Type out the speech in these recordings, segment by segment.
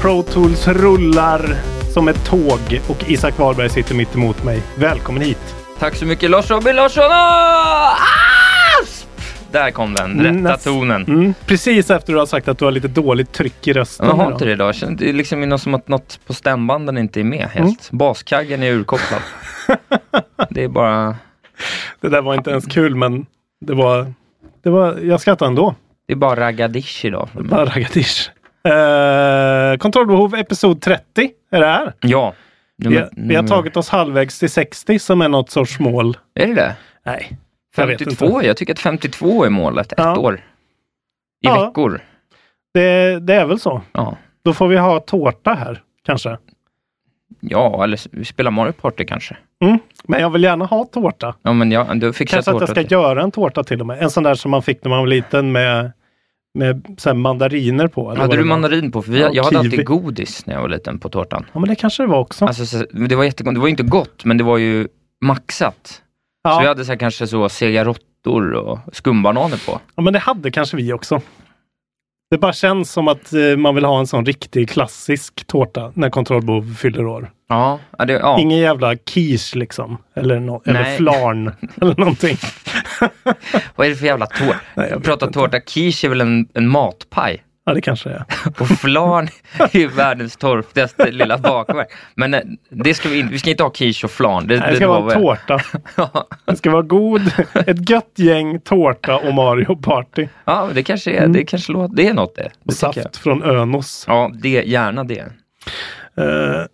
Pro Tools rullar som ett tåg och Isak Wahlberg sitter mitt emot mig. Välkommen hit! Tack så mycket Lars Robin Larsson! Asp! Där kom den, rätta Näst- tonen. Mm, precis efter du har sagt att du har lite dåligt tryck i rösten. Jag har inte det idag. Det är liksom något som att något på stämbanden inte är med helt. Baskaggen är urkopplad. det är bara... Det där var inte ens kul men det var, det var jag skrattade ändå. Det är bara raggadish idag. för mig. Bara Ragadish. Uh, kontrollbehov episod 30 är det här. Ja. Vi, har- vi har tagit oss halvvägs till 60 som är något sorts mål. Är det det? Nej, jag vet 52? inte. Jag tycker att 52 är målet. Ett Ja. år. I Ja. veckor. Det, det är väl så. Ja. Då får vi ha tårta här kanske. Ja, eller s- vi spelar Mario Party kanske. Mm. Men jag vill gärna ha tårta. Ja, men jag, du fixar Kanske att jag tårta ska till- göra en tårta till och med. En sån där som man fick när man var liten med, med så mandariner på. eller Hade du mandarin på? För vi, Ja, jag hade kiwi. alltid godis när jag var liten på tårtan. Ja men det kanske det var också. Alltså, så, det var jättegott. Det var inte gott, men det var ju maxat. ja. Så vi hade så här, kanske så sega råttor och skumbananer på. ja men det hade kanske vi också. Det bara känns som att eh, man vill ha en sån riktig klassisk tårta när kontrollbehov fyller år. Ja, det, ja. Ingen jävla quiche liksom. Eller, no- eller flarn. eller någonting. Vad är det för jävla tårta? Inte. tårta. Quiche är väl en, en matpaj? Ja det kanske det är. Och flan är ju världens torftigaste lilla bakverk. Men eh, det ska vi, inte, vi ska inte ha quiche och flan. Det, Nej, det ska vara lovar jag. tårta. Ja. Det ska vara god. Ett gött gäng tårta och Mario Party. Ja, det kanske är, det kanske låter, det är något det. det Och tycker jag. saft från Önos. Ja, det, gärna det. Uh,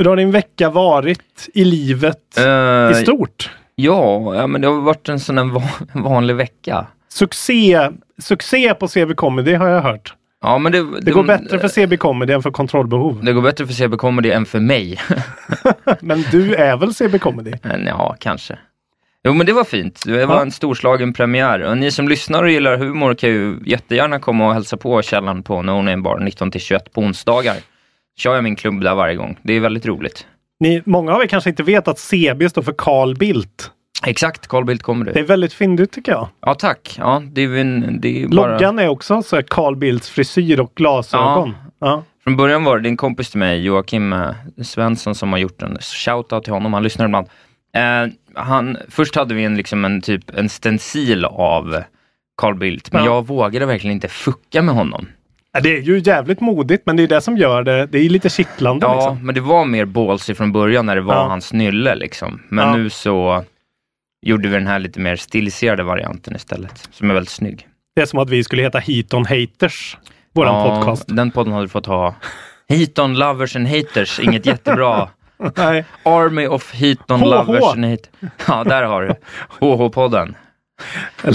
hur har din vecka varit i livet Eh, i stort? ja, ja, men det har varit en sån vanlig vecka. Succé, succé på CB Comedy har jag hört. Ja, men det, Det går bättre för CB Comedy än för Kontrollbehov. Det går bättre för CB Comedy än för mig. Men du är väl CB Comedy? Men ja, kanske. Jo, men det var fint. Det var Ja. en storslagen premiär. Och ni som lyssnar och gillar humor kan ju jättegärna komma och hälsa på källan på No Name Bar 19-21 på onsdagar. Kör jag min klubb där varje gång. Det är väldigt roligt. Ni, många av er kanske inte vet att CB står för Carl Bildt. Exakt, Carl Bildt kommer Det du. är väldigt fyndigt tycker jag. Ja, tack. Ja, det är, en, det är bara... Loggan är också så Carl Bildts frisyr och glasögon. Ja. Från början var det din kompis till mig, Joakim eh, Svensson, som har gjort en shoutout till honom. Han lyssnar ibland. Eh, han, först hade vi en, liksom en, typ, en stencil av Carl Bildt, men Ja. jag vågade verkligen inte fucka med honom. Det är ju jävligt modigt men det är det som gör det. Det är lite kittlande. Ja, Liksom. men det var mer ballsy från början när det var Ja. hans nylle liksom. Men Ja. nu så gjorde vi den här lite mer stiliserade varianten istället, som är väldigt snygg. Det är som att vi skulle heta Heaton Haters. Våran ja, podcast. Den podden hade du fått ha. Heaton Lovers and Haters, inget jättebra. Nej. Army of Heaton. Lovers and Haters. Ja, där har du. HH-podden. 88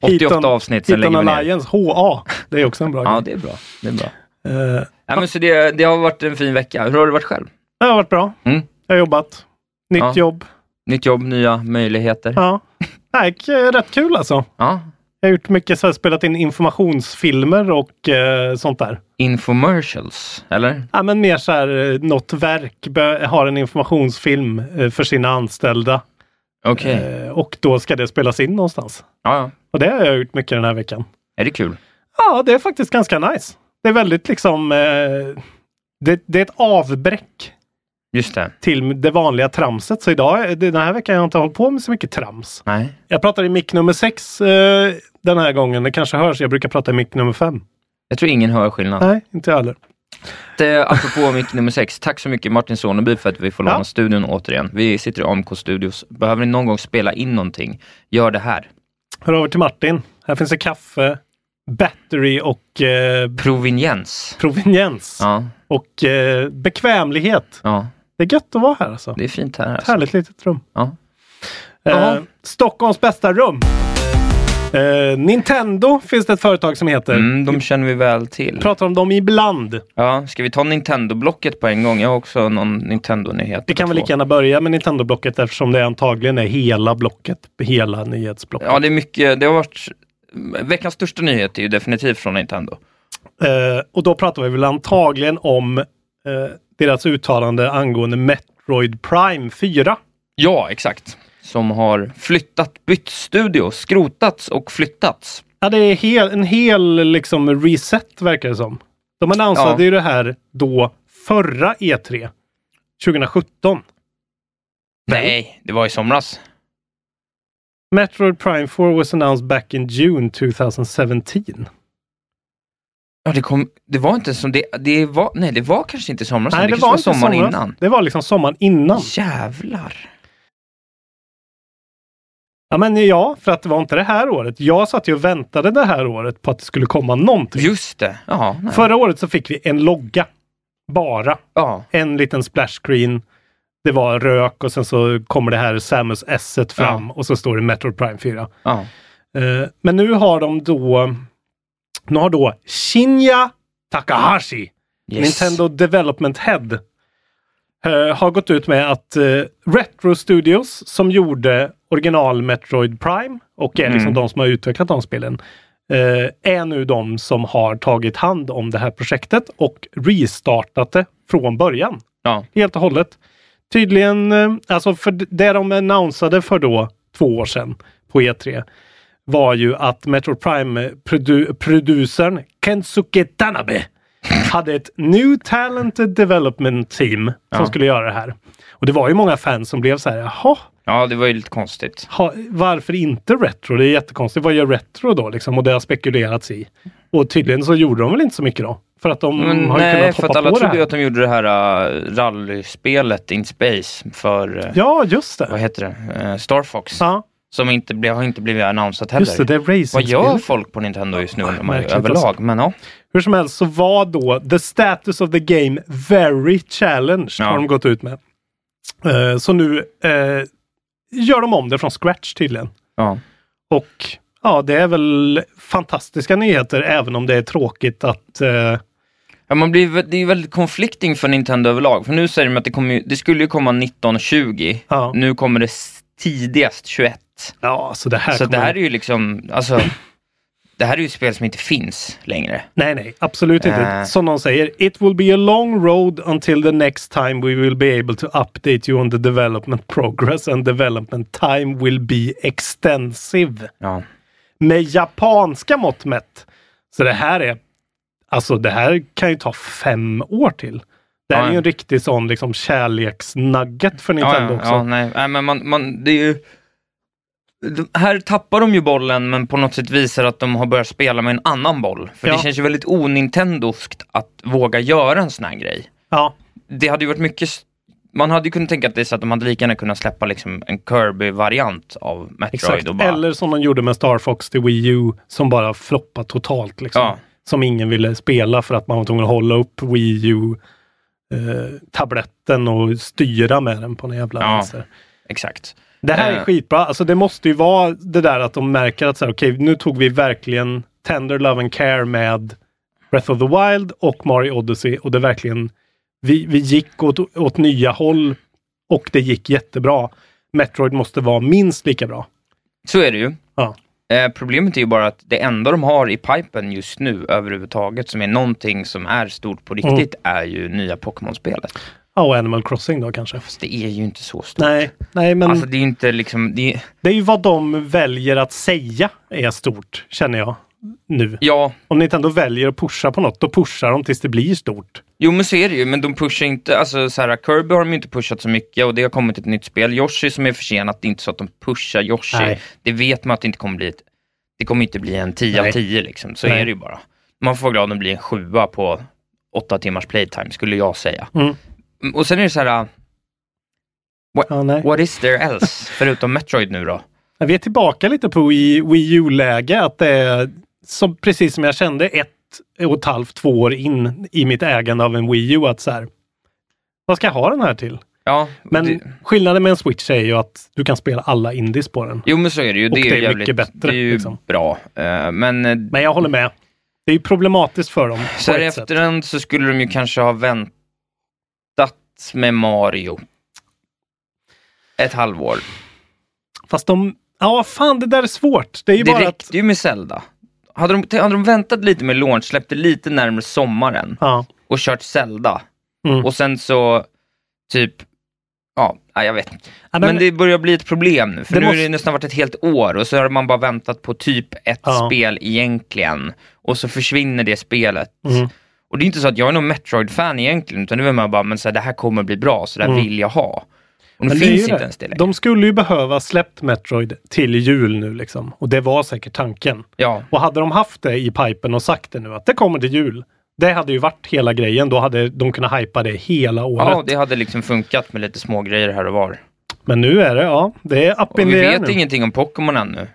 Heaton- avsnitt, sen lägger vi ner. Alliance, HA. Det är också en bra Ja, grej. det är bra. Det är bra. Eh, Ja, men så det, det har varit en fin vecka. Hur har det varit själv? det har varit bra. Mm. Jag har jobbat. Nytt Ja. jobb. Nytt jobb, nya möjligheter. Ja. Nej, k- rätt kul alltså. Ja. Jag har gjort mycket, så här, spelat in informationsfilmer och eh, sånt där. Infomercials, eller? Ja, men mer så här, eh, något verk har en informationsfilm eh, för sina anställda. Okej. Eh, och då ska det spelas in någonstans. Ja. Och det har jag gjort mycket den här veckan. Är det kul? Ja, det är faktiskt ganska nice. Det är väldigt liksom... Eh, det, det är ett avbräck Just det. till det vanliga tramset. Så idag, den här veckan har jag inte hållit på med så mycket trams. Nej. Jag pratar i mick nummer sex eh, den här gången. Det kanske hörs. Jag brukar prata i mick nummer fem. Jag tror ingen hör skillnad. Nej, inte jag heller. Det, apropå mick nummer sex, tack så mycket Martin Soneby för att vi får låna Ja. studion återigen. Vi sitter i AMK Studios. Behöver ni någon gång spela in någonting, gör det här. Hör över till Martin. Här finns det kaffe, battery och eh, Proveniens. proveniens. Ja, Och eh, bekvämlighet. ja, Det är gött att vara här alltså. det är fint här. Ett Alltså. härligt litet rum. Ja. Eh. Stockholms bästa rum. Eh, Nintendo finns det ett företag som heter. Mm, de känner vi väl till. Pratar om dem ibland. Ja, ska vi ta Nintendo-blocket på en gång? Jag har också någon Nintendo-nyhet. Vi kan väl lika gärna börja med Nintendo-blocket eftersom det antagligen är hela blocket. Hela nyhetsblocket. Ja, det är mycket. Det har varit... Veckans största nyhet är ju definitivt från Nintendo. Eh, och då pratar vi väl antagligen om eh, deras uttalande angående Metroid Prime 4. Ja, exakt. Som har flyttat, bytt studio, skrotats och flyttats. Ja, det är hel, en hel liksom reset verkar det som. De annonsade Ja. ju det här då förra E E3 2017. Nej, det var i somras. Metroid Prime 4 was announced back in June 2017. Ja, det, kom, det var inte som det, det var, nej det var kanske inte somras, Nej, det, det var var sommaren innan. Det var liksom sommaren innan. Jävlar. Ja, men ja, för att det var inte det här året. Jag satt ju och väntade det här året på att det skulle komma någonting. Just det. Ja, nej. Förra året så fick vi en logga. Bara. ja. En liten splash screen. Det var rök och sen så kommer det här Samus S fram och så står det Metroid Prime 4. ja. Eh, men nu har de då nu har då Shinya Takahashi, Yes. Nintendo Development Head, eh, har gått ut med att eh, Retro Studios som gjorde original Metroid Prime och är liksom Mm. de som har utvecklat de spelen eh, är nu de som har tagit hand om det här projektet och restartat det från början. Ja. Helt och hållet. Tydligen, eh, alltså för det de annonsade för då två år sedan på E3 var ju att Metroid Prime-producern Kensuke Tanabe hade ett New Talented Development Team som Ja. skulle göra det här. Och det var ju många fans som blev så här, jaha, ja, det var ju lite konstigt. ha, varför inte Retro? Det är jättekonstigt. Vad gör Retro då? Liksom? Och det har spekulerats i. Och tydligen så gjorde de väl inte så mycket då. För att de Men, har ju nej, kunnat för hoppa att alla på det trodde här. ju att de gjorde det här uh, rallyspelet In Space för, uh, Ja, just vad det. heter det, uh, Star Fox. Ja, Som inte blev, har inte blivit annonsat heller. just det. Det är Vad gör racing folk på Nintendo just nu märkligt överlag. alltså. Men ja, Hur som helst så var då the status of the game very challenged Ja. har de gått ut med. Eh, så nu eh, gör de om det från scratch tydligen. ja. Och ja, det är väl fantastiska nyheter även om det är tråkigt att eh, Ja, man blir, det är väldigt conflicting för Nintendo överlag. För nu säger de att det, kommer, det skulle ju komma 1920. Ja. Nu kommer det tidigast 21. ja, så det här Så kommer... det här är ju liksom, alltså, det här är ju spel som inte finns längre. Nej, nej, absolut inte. Eh. Som någon säger, it will be a long road until the next time we will be able to update you on the development progress and development time will be extensive. Ja. Med japanska mått mätt. Så det här är, alltså det här kan ju ta fem år till. Det här Ja, är ju en riktig sån liksom kärleksnugget för Nintendo ja, också. ja, nej, nej, men man, man, det är ju... Här tappar de ju bollen men på något sätt visar att de har börjat spela med en annan boll. För Ja. det känns ju väldigt onintendoskt att våga göra en sån här grej. Ja, Det hade ju varit mycket... Man hade ju kunnat tänka att det är så att de hade lika gärna kunnat släppa liksom en Kirby-variant av Metroid. exakt. Och bara, Eller som de gjorde med Star Fox till Wii U som bara floppade totalt. Liksom. Ja. Som ingen ville spela för att man var tvungen att hålla upp Wii U eh, och styra med den på en jävla Ja. vänster. Exakt. Det här är Eh. skitbra. Alltså det måste ju vara det där att de märker att så här, okej, nu tog vi verkligen Tender Love and Care med Breath of the Wild och Mario Odyssey och det verkligen vi, vi gick åt, åt nya håll och det gick jättebra. Metroid måste vara minst lika bra. Så är det ju. Ja. Eh, problemet är ju bara att det enda de har i pipen just nu överhuvudtaget som är någonting som är stort på riktigt är ju nya Pokémon-spelet. Ja, och Animal Crossing då kanske. Fast det är ju inte så stort. Nej, nej men Alltså det är ju inte liksom, det det är ju vad de väljer att säga är stort, känner jag nu. ja, Om Nintendo väljer att pusha på något, då pushar de tills det blir stort. jo men så är det ju, men de pushar inte, alltså så här, Kirby har de inte pushat så mycket och det har kommit ett nytt spel. Yoshi som är försenat, det är inte så att de pushar Yoshi. Nej. Det vet man att det inte kommer bli ett, det kommer inte bli en 10 av Nej. 10 liksom, så Nej. är det ju bara. Man får vara glad om det blir en sjua på åtta timmars playtime, skulle jag säga. Mm. Och sen är det så här, Ja, nej. what is there else, förutom Metroid nu då? Vi är tillbaka lite på Wii U-läge, att det är som, precis som jag kände ett och ett halvt, två år in i mitt ägande av en Wii U, att så här, vad ska jag ha den här till? Ja, Men det, skillnaden med en Switch är ju att du kan spela alla indies på den. jo men så är det ju. Och Det är, det är jävligt, mycket bättre, Det är ju liksom. bra. Eh, men eh, Men jag håller med. Det är ju problematiskt för dem. så här efterhand så skulle de ju kanske ha väntat med Mario ett halvår. Fast de, ja fan det där är svårt. Det är ju Det bara räckte att, ju med Zelda. Hade de, hade de väntat lite med launch, släppt det lite närmare sommaren ja. och kört Zelda Mm. och sen så typ, ja, jag vet. Ja, Men, det börjar bli ett problem nu, för nu måste- har det nästan varit ett helt år och så har man bara väntat på typ ett Ja. spel egentligen och så försvinner det spelet. Mm. Och det är inte så att jag är någon Metroid-fan egentligen, utan det är man bara, men så här, det här kommer bli bra, så det här Mm. vill jag ha. Och nu finns inte det. ens det längre. De skulle ju behöva släppt Metroid till jul nu liksom. Och det var säkert tanken. Ja, Och hade de haft det i pipen och sagt det nu att det kommer till jul. Det hade ju varit hela grejen. Då hade de kunnat hypa det hela året. ja, det hade liksom funkat med lite små grejer här och var. Men nu är det, ja, det är up in vi vet nu. ingenting om Pokémon ännu.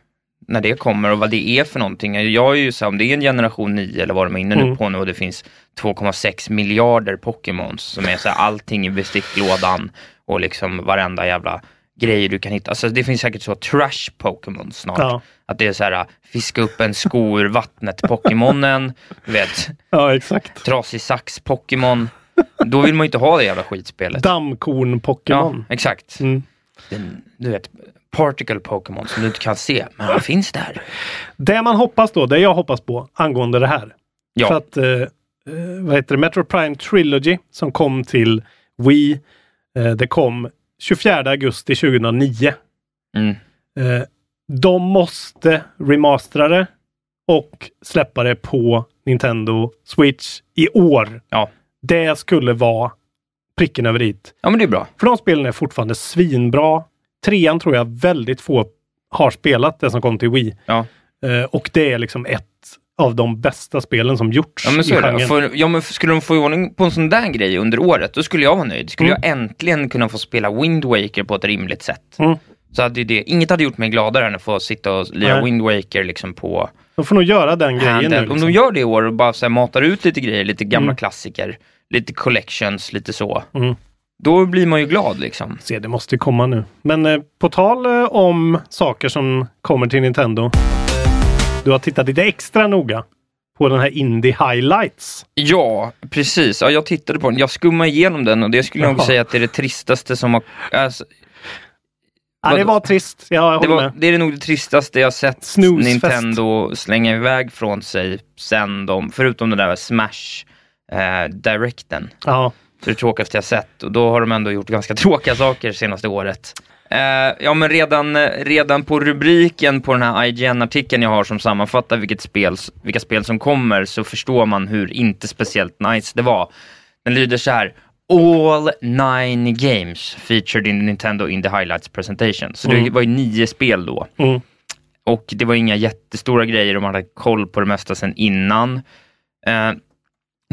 När det kommer och vad det är för någonting. Jag är ju så här, om det är en generation 9 eller vad de är inne nu Mm. på nu och det finns 2,6 miljarder Pokémons som är så här, allting i besticklådan och liksom varenda jävla grej du kan hitta. Alltså det finns säkert så trash Pokémon snart. Ja. Att det är så här, fiska upp en sko ur vattnet Pokémonen, du vet, ja, exakt. trasig sax Pokémon. Då vill man ju inte ha det jävla skitspelet. Ja, Dammkorn-Pokémon. exakt. Mm. Den, du vet, particle Pokémon som du inte kan se, men han finns där. Det man hoppas då, det jag hoppas på angående det här. Ja. För att, eh, eh, vad heter det, Metro Prime Trilogy som kom till Wii. Eh, det kom 24 augusti 2009. Mm. Eh, de måste remastera det och släppa det på Nintendo Switch i år. Ja. Det skulle vara pricken över dit. ja, men det är bra. För de spelen är fortfarande svinbra. Trean tror jag väldigt få har spelat, det som kom till Wii. Ja. Eh, och det är liksom ett av de bästa spelen som gjorts Ja men så i genren. För, ja, men skulle de få ordning på en sån där grej under året, då skulle jag vara nöjd. Skulle Mm. jag äntligen kunna få spela Wind Waker på ett rimligt sätt. Mm. Så hade det, inget hade gjort mig gladare än att få sitta och lira Nej. Wind Waker liksom på De får nog göra den grejen nu. handheld. Om Liksom. de gör det i år och bara så här, matar ut lite grejer, lite gamla Mm. klassiker, lite collections, lite så. Mm. Då blir man ju glad liksom. Se, det måste ju komma nu. Men eh, på tal eh, om saker som kommer till Nintendo. Du har tittat lite extra noga på den här Indie Highlights. Ja, precis. Ja, jag tittade på den. Jag skummade igenom den och det skulle jag nog säga att det är det tristaste som har... Alltså, Ja, det var trist. Ja, jag det, var, med. det är nog det tristaste jag sett Snoozefest. Nintendo slänga iväg från sig sen de, förutom den där Smash eh, Directen. Ja. Så det tråkigaste jag sett och då har de ändå gjort ganska tråkiga saker senaste året. Eh, ja men redan, redan på rubriken på den här IGN-artikeln jag har som sammanfattar vilket spel, vilka spel som kommer så förstår man hur inte speciellt nice det var. Den lyder så här. All nine games featured in Nintendo in the highlights presentation. Så det Mm. var ju nio spel då. Mm. Och det var inga jättestora grejer, de hade koll på det mesta sedan innan. Eh,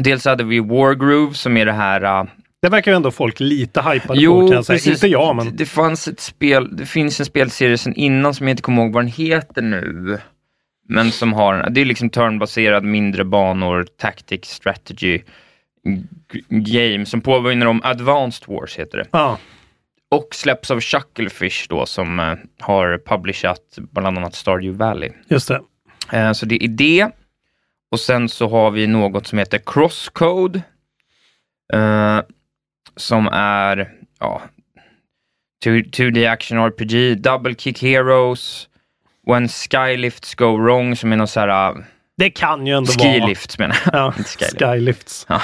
dels hade vi Wargroove som är det här eh, Det verkar ju ändå folk lite hypade på Jo, kan jag säga. precis. Inte jag, men det fanns ett spel, det finns en spelserie sedan innan som jag inte kommer ihåg vad den heter nu. Men som har, det är liksom turnbaserad, mindre banor, tactic, strategy game som påminner om Advanced Wars heter det. ja. Och släpps av Chucklefish då som eh, har publishat bland annat Stardew Valley. Just det. Eh, så det är det. Och sen så har vi något som heter Crosscode. Eh, som är, ja, 2- 2D Action RPG, Double Kick Heroes, When Skylifts Go Wrong som är någon så här, Det kan ju ändå vara... Skilifts menar jag. Ja, Inte Skylift. Skylifts. Ja,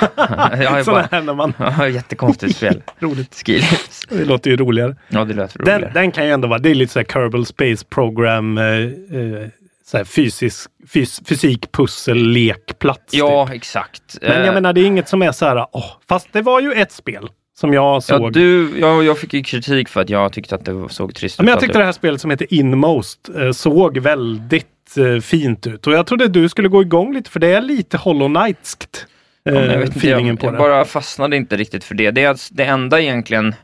jag Sådana här när man... Ja, jättekonstigt spel. Roligt. Skilifts. Det låter ju roligare. Ja, det låter Den, roligare. den kan ju ändå vara, det är lite såhär Kerbal Space Program, eh, eh, såhär fysisk, fys, fysik, pussel, lekplats. Ja, typ. exakt. Men jag Eh, menar det är inget som är så här, åh, fast det var ju ett spel som jag såg. Ja, du, jag, jag fick ju kritik för att jag tyckte att det såg trist Ja, men jag ut. tyckte det här spelet som heter Inmost eh, såg väldigt eh, fint ut och jag trodde du skulle gå igång lite för det är lite Hollow Knightskt. Eh, Ja, jag vet inte, jag, jag det. bara fastnade inte riktigt för det. Det är alltså det enda egentligen...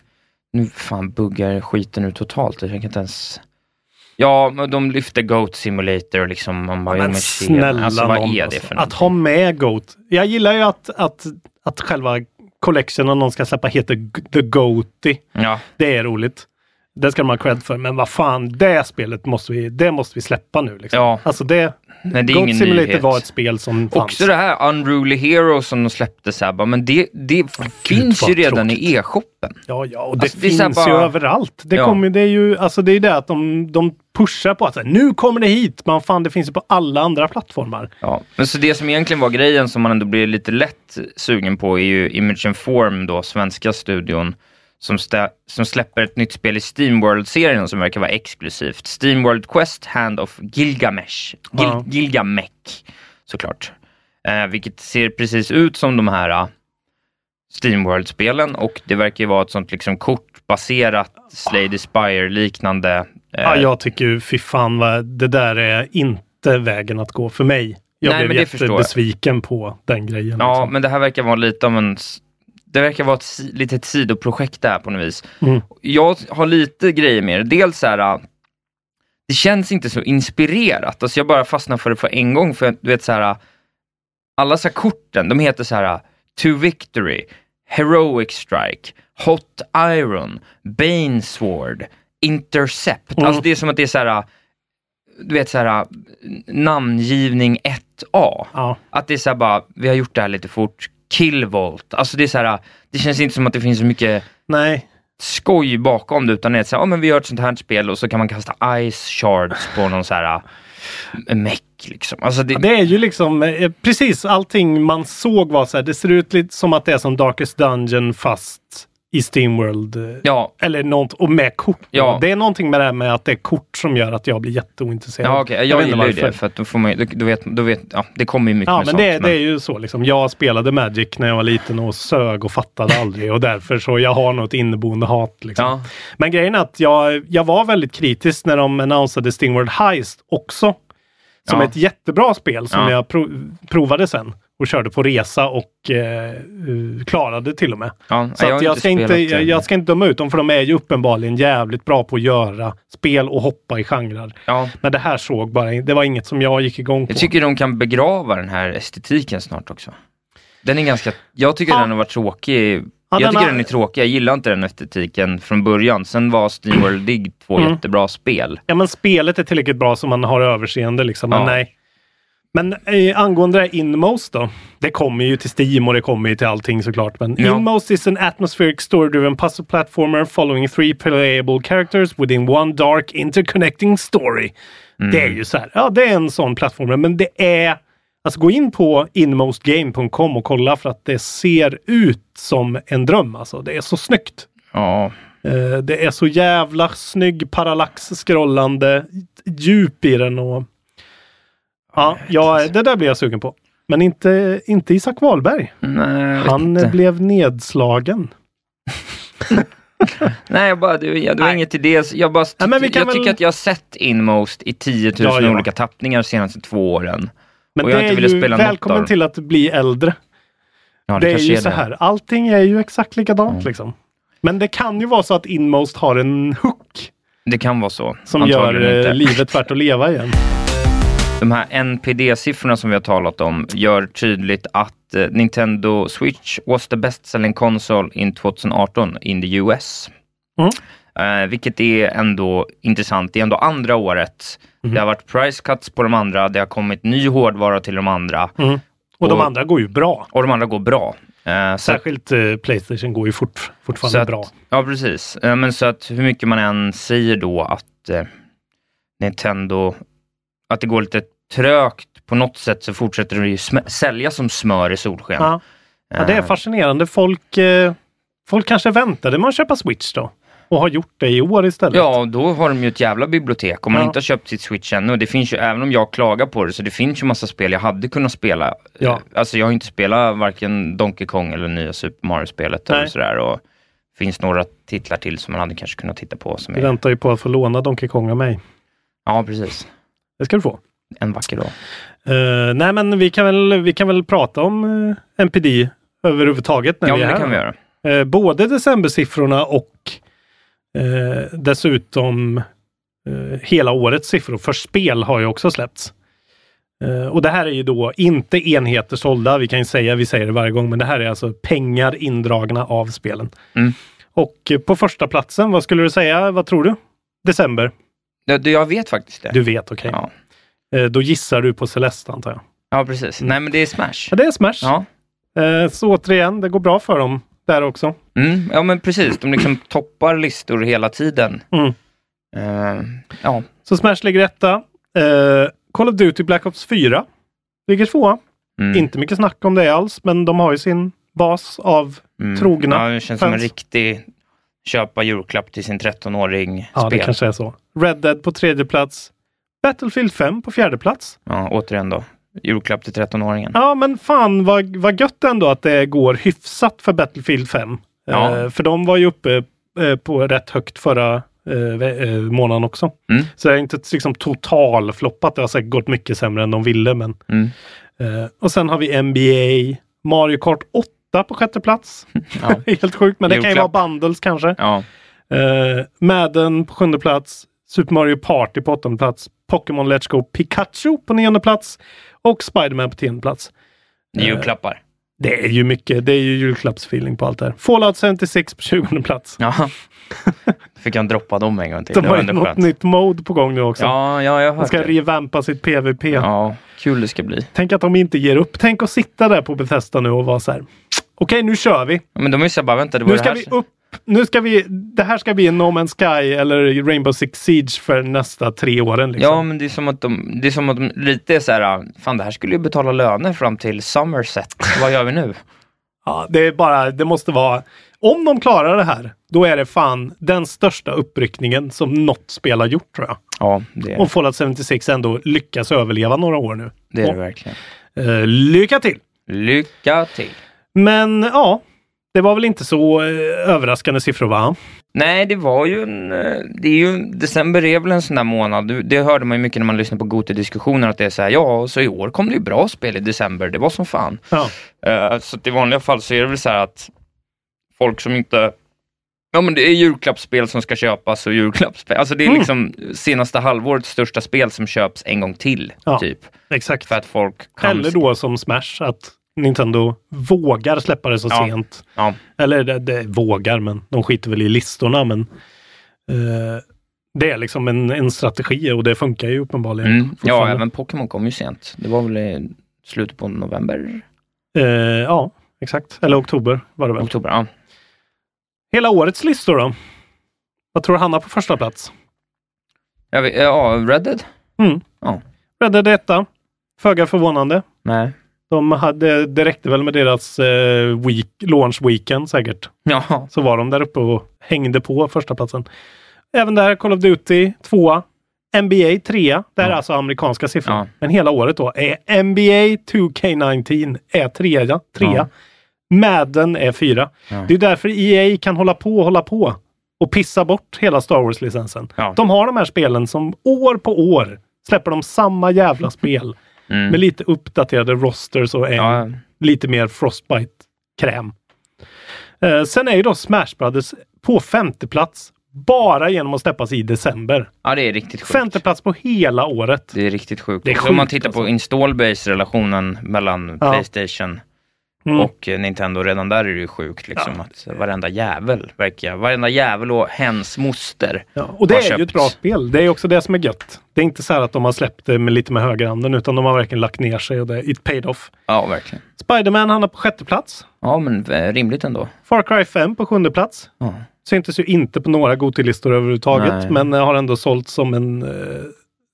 Nu fan buggar skiten nu totalt. Jag kan inte ens... Ja, men de lyfte Goat Simulator och liksom man bara, Men snälla alltså, vad är det alltså. för Att ha med Goat. Jag gillar ju att, att, att själva collectionen de ska släppa heter The Goaty. Ja, Det är roligt. Det ska de ha cred för. Men vad fan, det spelet måste vi, det måste vi släppa nu. Liksom. Ja. Alltså det, men det är ingen Simulator nyhet. var ett spel som fanns. Också det här Unruly Hero som de släppte så här, men det, det finns vad ju redan tråkigt. i e-shoppen. Ja, ja, och det Alltså, det finns här bara- ju överallt. Det, Ja. kommer, det är ju alltså det är det att de, de pushar på att så här, nu kommer det hit. Men fan, det finns ju på alla andra plattformar. Ja, men så det som egentligen var grejen som man ändå blir lite lätt sugen på är ju Image and Form då, svenska studion, som, som släpper ett nytt spel i Steamworld-serien som verkar vara exklusivt. Steamworld Quest Hand of Gilgamesh. Gil- Ja. Gilgamesh, såklart. Eh, vilket ser precis ut som de här uh, Steamworld-spelen och det verkar ju vara ett sånt liksom kortbaserat Slay the Spire-liknande. eh, Ja, jag tycker ju, fy fan vad, det där är inte vägen att gå för mig. Jag Nej, men blev det förstår jag. jättebesviken på den grejen. Ja, liksom. men det här verkar vara lite av en... Det verkar vara ett litet sidoprojekt där på något vis. Mm. Jag har lite grejer med det. Dels så här, äh, det känns inte så inspirerat. Alltså jag bara fastnar för det för en gång. För du vet så här, äh, alla så här korten, de heter så här äh, To Victory, Heroic Strike, Hot Iron, Bane Sword, Intercept. Mm. Alltså det är som att det är så här, du vet så här, namngivning 1A. Ja. Att det är så här bara, vi har gjort det här lite fort. Killvolt. Alltså det är så här, det känns inte som att det finns så mycket Nej, skoj bakom det, utan det är så här, ja men vi gör ett sånt här spel och så kan man kasta ice shards på någon så här äh, meck liksom. Alltså det, det är ju liksom eh, precis allting man såg var så här, det ser ut lite som att det är som Darkest Dungeon fast i Steamworld. eh, ja, Eller något, och med kort. Ja. Det är någonting med det här med att det är kort som gör att jag blir jätteointresserad. ja okej, jag, gillar ju det för att då får man då, då vet, då vet, ja det kommer ju mycket Ja, med men sånt. det, det är ju så liksom. Jag spelade Magic när jag var liten och sög och fattade aldrig och därför så jag har något inneboende hat. Liksom. Ja. Men grejen är att jag, jag var väldigt kritisk när de annonsade Stingworld Heist också. Som Ja. ett jättebra spel som Ja. jag pro- provade sen och körde på resa och eh, eh, klarade till och med. Ja, Så jag jag, ska inte, jag, jag ska inte döma ut dem för de är ju uppenbarligen jävligt bra på att göra spel och hoppa i genrer. Ja, Men det här såg bara, det var inget som jag gick igång på. jag tycker de kan begrava den här estetiken snart också. Den är ganska, jag tycker Ja. den har varit tråkig. Ja, jag tycker har- den är tråkig, jag gillar inte den estetiken från början. Sen var Steamworld Dig två Mm. jättebra spel. Ja men spelet är tillräckligt bra så man har överseende liksom. Men nej. Men eh, angående det Inmost då. Det kommer ju till Steam och det kommer ju till allting såklart. Men Ja. Inmost is an atmospheric story-driven puzzle platformer following three playable characters within one dark interconnecting story. Mm. Det är ju så här. Ja, det är en sån plattformer, men det är Alltså gå in på inmostgame.com och kolla för att det ser ut som en dröm. Alltså, det är så snyggt. Ja, Eh, det är så jävla snygg parallax-scrollande djup i den. Och... Ja, ja, det där blir jag sugen på. Men inte, inte Isak Wahlberg. nej, Han inte. blev nedslagen. Nej, jag bara, det, jag, det var Nej. inget idé. Jag, bara, Ja, men vi kan jag väl- tycker att jag har sett Inmost i 10 000 Ja, ja. olika tappningar de senaste två åren. Men Och jag det har är inte velat ju välkommen till att bli äldre. Ja, Det, är kanske ju så här. Allting är ju exakt likadant liksom. Men det kan ju vara så att Inmost har en hook Det kan vara så. som Antagligen gör eh, inte. livet värt att leva igen. De här NPD-siffrorna som vi har talat om gör tydligt att eh, Nintendo Switch was the best selling console in 2018 in the US. Mm. Eh, vilket är ändå intressant. Det är ändå andra året. Mhm. Det har varit price cuts på de andra. Det har kommit ny hårdvara till de andra. Mm. Och de Och- andra går ju bra. Och de andra går bra. Så Särskilt eh, Playstation går ju fort, fortfarande att- bra. Ja, precis. Men så att hur mycket man än säger då att Nintendo, att det går lite trögt. På något sätt så fortsätter det ju sälja som smör i solsken. Ja. Ja, det är Eh, fascinerande. Folk, eh, folk kanske väntade med att köpa Switch då och har gjort det i år istället. Ja, då har de ju ett jävla bibliotek. Om man Ja. inte har köpt sitt Switch ännu, det finns ju, även om jag klagar på det, så det finns ju massa spel jag hade kunnat spela. Ja. Eh, Alltså jag har inte spelat varken Donkey Kong eller nya Super Mario-spelet eller Nej. sådär. Och det finns några titlar till som man hade kanske kunnat titta på. Som Vi är... väntar ju på att få låna Donkey Kong av mig. Ja, precis. Det ska du få. En vacker dag. Eh, nej, men vi kan väl, vi kan väl prata om uh, NPD överhuvudtaget när Ja, vi är det här. kan vi göra. Eh, både decembersiffrorna och eh, dessutom eh, hela årets siffror. För spel har ju också släppts. Eh, och det här är ju då inte enheter sålda, vi kan ju säga, vi säger det varje gång, men det här är alltså pengar indragna av spelen. Mm. Och eh, på första platsen, vad skulle du säga, vad tror du? December? Ja, Jag vet faktiskt det. Du vet, okej. Ja. Eh, då gissar du på Celeste antar jag. ja, precis. Nej, men det är Smash. Ja, det är Smash. Ja. Eh, så återigen, det går bra för dem där också. Mm, ja, men precis. De liksom toppar listor hela tiden. Mm. Eh, ja, Så Smash ligger etta. Eh, Call of Duty Black Ops 4 ligger tvåa. mm. Inte mycket snack om det alls, men de har ju sin bas av Mm. trogna Ja, det känns som en fans. riktig köpa julklapp till sin 13-åring Ja, det spel. kanske är så. Red Dead på tredje plats. Battlefield 5 på fjärde plats. Ja, återigen då. Julklapp till 13-åringen. Ja, men fan vad, vad gött ändå att det går hyfsat för Battlefield 5. Ja. Eh, för de var ju uppe eh, på rätt högt förra eh, eh, månaden också. Mm. Så det är inte liksom totalfloppat. Det har säkert gått mycket sämre än de ville. Men, Mm. eh, och sen har vi NBA, Mario Kart 8 på sjätte plats. Ja. Helt sjukt, men det kan ju Julklapp. vara bundles kanske. ja. Eh, Madden på sjunde plats. Super Mario Party på åttonde plats. Pokémon Let's Go Pikachu på nionde plats. Och Spiderman på tionde plats. Det är julklappar. Det är ju mycket, det är ju julklappsfeeling på allt det här. Fallout 76 på 20 plats. Ja. Fick jag droppa dem en gång till. De har ju något skönt. nytt mode på gång nu också. Ja, ja, jag har de ska det. revampa sitt PVP. Ja, kul det ska bli. Tänk att de inte ger upp. Tänk att sitta där på Bethesda nu och vara så här. Okej, nu kör vi. Men de så här, bara, vänta, det var Nu det ska här. vi upp. Nu ska vi, det här ska bli No Man's Sky eller Rainbow Six Siege för nästa tre åren. Liksom. Ja, men det är som att de, det är som att de lite är så här, fan det här skulle ju betala löner fram till Somerset. Vad gör vi nu? Ja, det är bara, det måste vara, om de klarar det här, då är det fan den största uppryckningen som något spel har gjort tror jag. Ja, det är Och Fallout 76 ändå lyckas överleva några år nu. det, är det verkligen. eh, lycka till! Lycka till! Men ja, det var väl inte så eh, överraskande siffror va? Nej, det var ju en, eh, det är ju, december är väl en sån där månad, Det- hörde man ju mycket när man lyssnade på Goti-diskussioner, att det är så här, ja, så i år kom det ju bra spel i december, det var som fan. Ja. Eh, så i vanliga fall så är det väl så här att folk som inte Ja men det är julklappsspel som ska köpas och julklappsspel, alltså det är Mm. liksom senaste halvårets största spel som köps en gång till, Ja. typ. Exakt. För att folk kan... Eller då som Smash, att Nintendo vågar släppa det så Ja. sent. Ja. Eller det, det vågar, men de skiter väl i listorna. Men eh, det är liksom en, en strategi och det funkar ju uppenbarligen. Mm. Ja, även Pokémon kom ju sent. Det var väl i slutet på november, Eh, ja, exakt. Eller oktober var det väl. oktober. Ja. Hela årets listor då? Vad tror du Hanna på första plats? Vet, ja, Red Dead? Mm. Ja. Red Dead etta. Föga förvånande. Nej. De hade, det räckte väl med deras eh, week, launch weekend säkert. Ja. Så var de där uppe och hängde på första platsen. Även där Call of Duty tvåa. NBA trea. Det här är Ja. alltså amerikanska siffror. Ja. Men hela året då är NBA 2K19 är trea. trea. Ja. Madden är fyra. Ja. Det är därför EA kan hålla på och hålla på och pissa bort hela Star Wars-licensen. Ja. De har de här spelen som år på år släpper de samma jävla spel Mm. med lite uppdaterade rosters och en Ja, lite mer Frostbite-kräm. Eh, sen är ju då Smash Brothers på femte plats bara genom att släppas i december. ja, det är riktigt sjukt. Femte plats på hela året. Det är riktigt sjukt. Det är Om man sjukt, tittar på alltså. install-base-relationen mellan Ja. Playstation Mm. och eh, Nintendo, redan där är det ju sjukt liksom att varenda jävel verkar, varenda jävel och hens moster Ja, och det är ju köpt. ett bra spel. Det är också det som är gött. Det är inte så här att de har släppt det med lite med högerhanden utan de har verkligen lagt ner sig och det it paid off. Ja, verkligen. Spiderman hamnar på sjätte plats. Ja, men eh, rimligt ändå. Far Cry 5 på sjunde plats. Ja. Syntes ju inte på några Gotilistor överhuvudtaget Nej. men eh, har ändå sålt som en eh,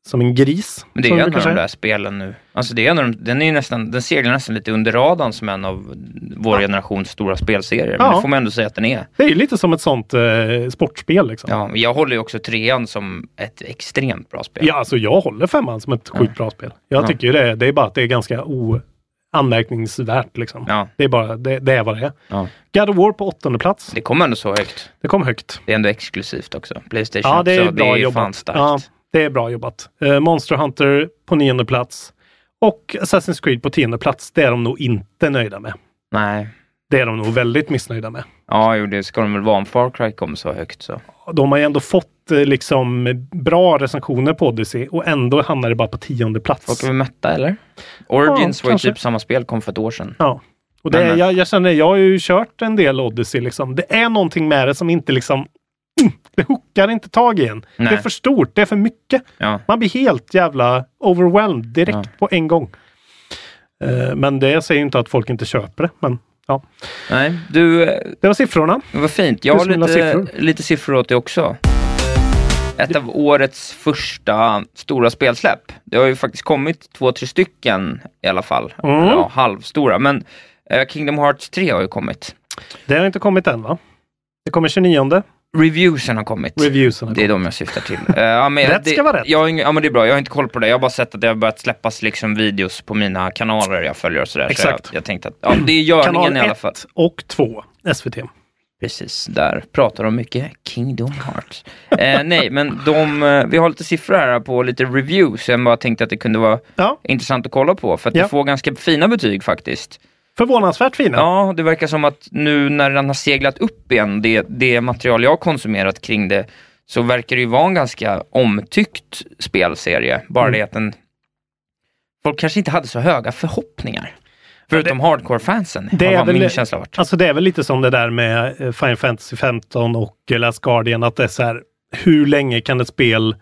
som en gris. Men det är en av de där spelen nu. Alltså det är en av de, den, är nästan, den seglar nästan lite under radarn som en av vår generations stora spelserier. Men Ja. det får man ändå säga att den är. Det är lite som ett sånt eh, sportspel. Liksom. Ja, jag håller ju också trean som ett extremt bra spel. Ja, alltså jag håller femman som ett sjukt bra spel. Jag Ja. tycker ju det. Det är bara att det är ganska o anmärkningsvärt. Liksom. Ja. Det är bara det, det är vad det är. Ja. God of War på åttonde plats. Det kommer ändå så högt. Det kom högt. Det är ändå exklusivt också. Playstation Ja, det är också. bra det är jobbat. fan starkt. Ja, det är bra jobbat. Eh, Monster Hunter på nionde plats. Och Assassin's Creed på tionde plats. Det är de nog inte nöjda med. Nej. Det är de nog väldigt missnöjda med. Ja, jo, det ska de väl vara om Far Cry kommer så högt så. De har ju ändå fått eh, liksom bra recensioner på Odyssey och ändå hamnar det bara på tionde plats. Är väl mätta eller? Origins Ja, var ju typ samma spel, kom för ett år sedan. Ja. Och det, men. jag, jag känner, jag har ju kört en del Odyssey liksom. Det är någonting med det som inte liksom det hookar inte tag i en. Nej. Det är för stort, det är för mycket. Ja. Man blir helt jävla overwhelmed direkt Ja. på en gång. Eh, men det säger inte att folk inte köper det. Men ja, Nej, du, eh, det var siffrorna. det var fint. Jag Du har lite siffror. siffror. lite siffror åt dig också. Ett av årets första stora spelsläpp. Det har ju faktiskt kommit två, tre stycken i alla fall. Mm. Ja, halvstora. Men eh, Kingdom Hearts 3 har ju kommit. Det har inte kommit än va? Det kommer 29. Reviewsen har kommit. Reviewsen har Det är kommit. de jag syftar till. Eh, ja, men Rätt det, ska vara rätt. Jag ja men det är bra, jag har inte koll på det. Jag har bara sett att det har börjat släppas liksom videos på mina kanaler jag följer och sådär. Exakt. Så jag, jag tänkte att ja, det är görningen Kanal i alla 1 fall. och 2 SVT. Precis, där pratar de mycket Kingdom Hearts. eh, nej, men de, eh, vi har lite siffror här på lite reviews. Jag bara tänkte att det kunde vara Ja, intressant att kolla på. För att Ja. det får ganska fina betyg faktiskt. Förvånansvärt fina. Ja, det verkar som att nu när den har seglat upp igen, det, det material jag har konsumerat kring det, så verkar det ju vara en ganska omtyckt spelserie. Bara Mm. det att den... Folk kanske inte hade så höga förhoppningar. Förutom hardcore-fansen, det är väl- min känsla varit. Alltså det är väl lite som det där med eh, Final Fantasy 15 och Last Guardian, att det är så här, hur länge kan ett spel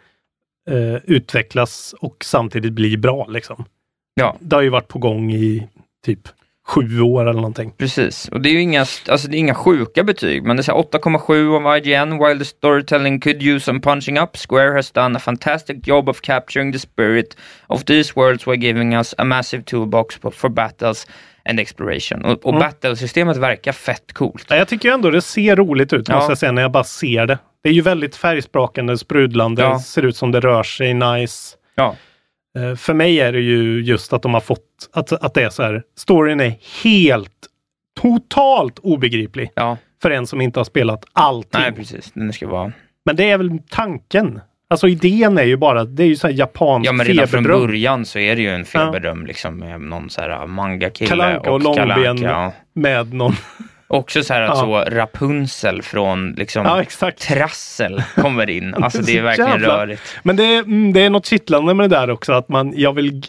eh, utvecklas och samtidigt bli bra liksom? Ja. Det har ju varit på gång i typ sju år eller någonting. Precis, och det är ju inga, alltså det är inga sjuka betyg, men det är så här 8,7 av IGN, while the storytelling could use some punching up, Square has done a fantastic job of capturing the spirit of these worlds by giving us a massive toolbox for, battles and exploration. Och, och Mm. battlesystemet verkar fett coolt. Ja, Jag tycker ändå det ser roligt ut, Ja. måste jag säga, när jag bara ser det. Det är ju väldigt färgsprakande, sprudlande, Ja. ser ut som det rör sig nice. Ja, För mig är det ju just att de har fått, att, att det är så här, storyn är helt, totalt obegriplig ja, för en som inte har spelat allting. nej precis, den ska vara... Men det är väl tanken. Alltså idén är ju bara, det är ju så här japansk Ja men redan från feberdröm. början så är det ju en feberdröm liksom med någon så här manga-kille och Kalle långben ja. med någon. Också så här att Ja. så Rapunzel från liksom Ja, trassel kommer in. Alltså det är verkligen rörigt. Men det, är- mm, det är något kittlande med det där också att man, jag vill,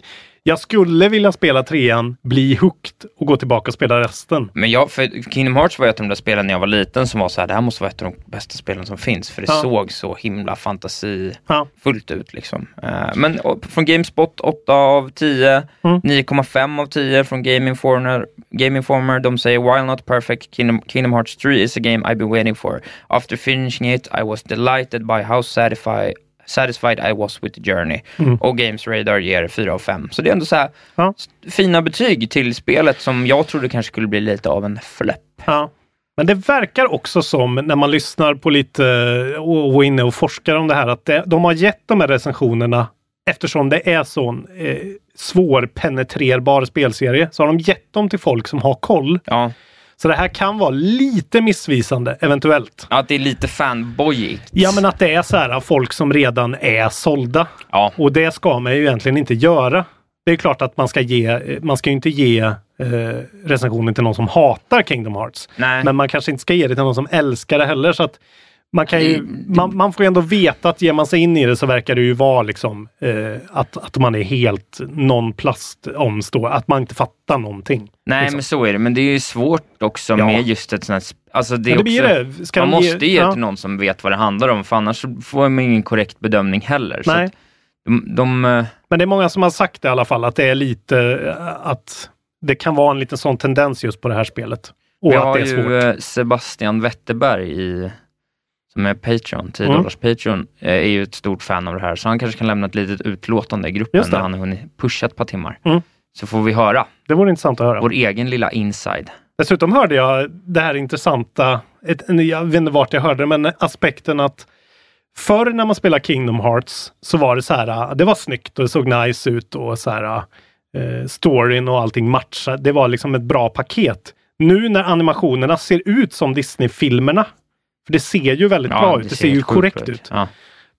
jag skulle vilja spela trean, bli hooked och gå tillbaka och spela resten. Men jag, för Kingdom Hearts var ett av de där spelen när jag var liten som var så här, det här måste vara ett av de bästa spelen som finns. För det Ja. såg så himla fantasifullt Ja. ut liksom. Eh, men från Gamespot 8 av 10, Mm. 9,5 av 10 från Game Informer. Game Informer, de säger while not perfect, Kingdom, Kingdom Hearts 3 is a game I've been waiting for. After finishing it I was delighted by how satisfied Satisfied I was with the journey. Mm. Och Games Radar ger 4 av 5. Så det är ändå så här Ja. fina betyg till spelet som jag trodde kanske skulle bli lite av en fläpp. Ja. Men det verkar också som, när man lyssnar på lite och, och är inne och forskar om det här, att det, de har gett de här recensionerna eftersom det är sån eh, svårpenetrerbar spelserie, så har de gett dem till folk som har koll. Ja, Så det här kan vara lite missvisande, eventuellt. att det är lite fanboyigt. Ja, men att det är så här folk som redan är sålda. Ja, Och det ska man ju egentligen inte göra. Det är klart att man ska ge, man ska ju inte ge eh, recensionen till någon som hatar Kingdom Hearts. nej. Men man kanske inte ska ge det till någon som älskar det heller. Så att man, kan ju, Det- man, man får ändå veta att ger man sig in i det så verkar det ju vara liksom eh, att, att man är helt non-plast omstå, att man inte fattar någonting. Nej, liksom. men så är det. Men det är ju svårt också Ja. med just ett sånt här... Alltså det är Men det också, det. Man de ge- måste ge ja. till någon som vet vad det handlar om, för annars får man ingen korrekt bedömning heller. Nej. de, de, eh, Men det är många som har sagt det i alla fall, att det är lite eh, att det kan vara en liten sån tendens just på det här spelet. Och vi att har det är svårt. ju eh, Sebastian Wetterberg i är Patreon, 10 Mm. dollars Patreon, eh, är ju ett stort fan av det här. Så han kanske kan lämna ett litet utlåtande i gruppen när han har hunnit pusha ett par timmar. Mm. Så får vi höra Det vore intressant att höra. vår egen lilla inside. Dessutom hörde jag det här intressanta, ett, jag vet inte vart jag hörde det, men aspekten att förr när man spelade Kingdom Hearts så var det så här, det var snyggt och det såg nice ut och så här, eh, storyn och allting matchade. Det var liksom ett bra paket. Nu när animationerna ser ut som Disney-filmerna, för det ser ju väldigt bra ut, det, ser ju korrekt ut. Ja.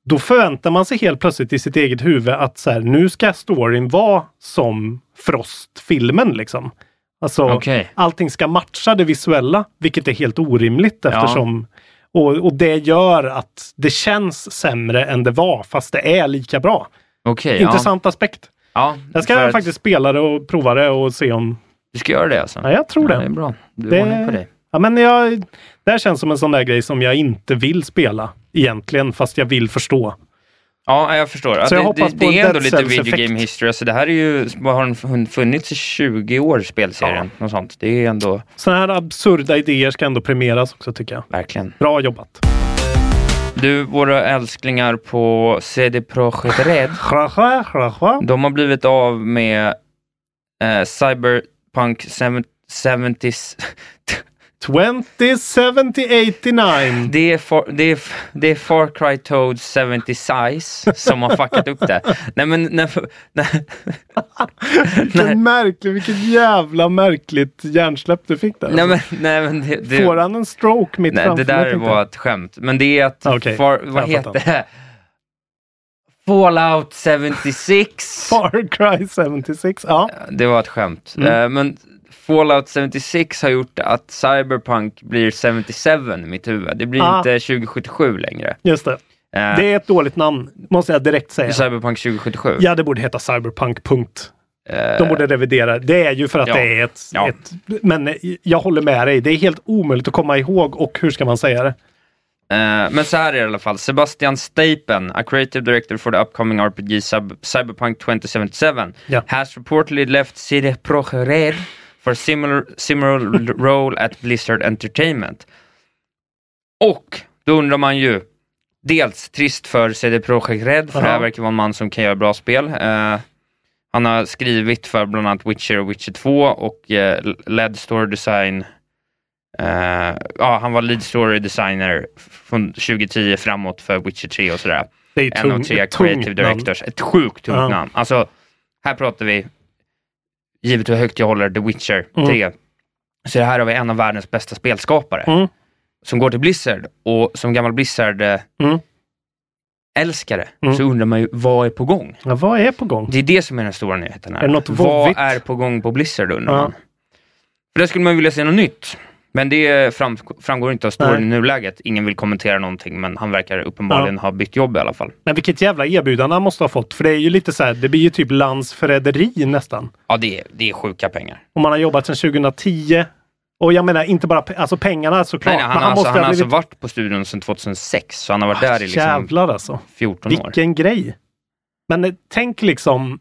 Då förväntar man sig helt plötsligt i sitt eget huvud att så här, nu ska storyn vara som Frost-filmen liksom. Alltså, Okej. allting ska matcha det visuella, vilket är helt orimligt eftersom och, och det gör att det känns sämre än det var, fast det är lika bra. Okej, Intressant aspekt. ja. Jag ska att- faktiskt spela det och prova det och se om... Du ska göra det alltså? Ja, jag tror Ja, det är det. bra. Du Det- det... på dig. Ja, men jag, det här känns som en sån där grej som jag inte vill spela egentligen, fast jag vill förstå. Ja, jag förstår. Så jag det, hoppas det, på det är ändå lite video game history. Alltså det här är ju, har funnits i 20 år, spelserien? Något sånt. Det är ändå Såna här absurda idéer ska ändå premieras också tycker jag. verkligen. Bra jobbat. Du, våra älsklingar på CD Projekt Red, de har blivit av med eh, Cyberpunk 70, 207089. det är, for, det, är, det är Far Cry Toad 70 Size som har fuckat upp det. Nej men, när, när, Vilken märklig, vilket jävla märkligt hjärnsläpp du fick där. nej men, alltså. nej men det, det, Får han en stroke mitt Nej, framför det där var ett skämt. Men det är att, Okej, far, vad heter det? Fallout 76. Far Cry 76, ja. Det var ett skämt. Mm. Eh, men Fallout 76 har gjort att Cyberpunk blir 77 i mitt huvud. Det blir Ah. inte 2077 längre. Just det. Eh, Det är ett dåligt namn, måste jag direkt säga. Cyberpunk 2077. Ja, det borde heta Cyberpunk, punkt. Eh, De borde revidera. Det är ju för att ja. det är ett, Ja. ett... Men jag håller med dig. Det är helt omöjligt att komma ihåg och hur ska man säga det? Eh, men så här är det i alla fall. Sebastian Stapen, a creative director for the upcoming RPG Cyber- Cyberpunk 2077, Ja. has reportedly left CD Projekt Red for a similar, similar role at Blizzard Entertainment. Och då undrar man ju, dels trist för CD Projekt Red, för det här verkar vara en man som kan göra bra spel. Eh, han har skrivit för bland annat Witcher och Witcher 2 och eh, led story design Eh, ja, han var lead story designer från 2010 framåt för Witcher 3 och sådär. Det är En av tung, tre ett tungt creative namn. directors. Ett sjukt tungt Ja. namn. Alltså, här pratar vi, givet hur högt jag håller The Witcher Mm. 3, så här har vi en av världens bästa spelskapare Mm. som går till Blizzard och som gammal Blizzard-älskare Mm. Mm. så undrar man ju, vad är på gång? Ja, vad är på gång? Det är det som är den stora nyheten här. Är det något vad är på gång på Blizzard undrar Ja. man. För det skulle man vilja se något nytt. Men det fram, framgår inte av storyn i nuläget. Ingen vill kommentera någonting, men han verkar uppenbarligen ha bytt jobb i alla fall. Men vilket jävla erbjudande han måste ha fått. För det är ju lite så här, det blir ju typ landsförräderi nästan. Ja, det är, det är sjuka pengar. Om man har jobbat sedan 2010. Och jag menar inte bara alltså pengarna såklart. Nej, nej, han, men har alltså, måste han har ha alltså blivit... varit på studion sedan 2006, så han har varit där i liksom Jävlar alltså. 14 år. Vilken grej. Men eh, tänk liksom.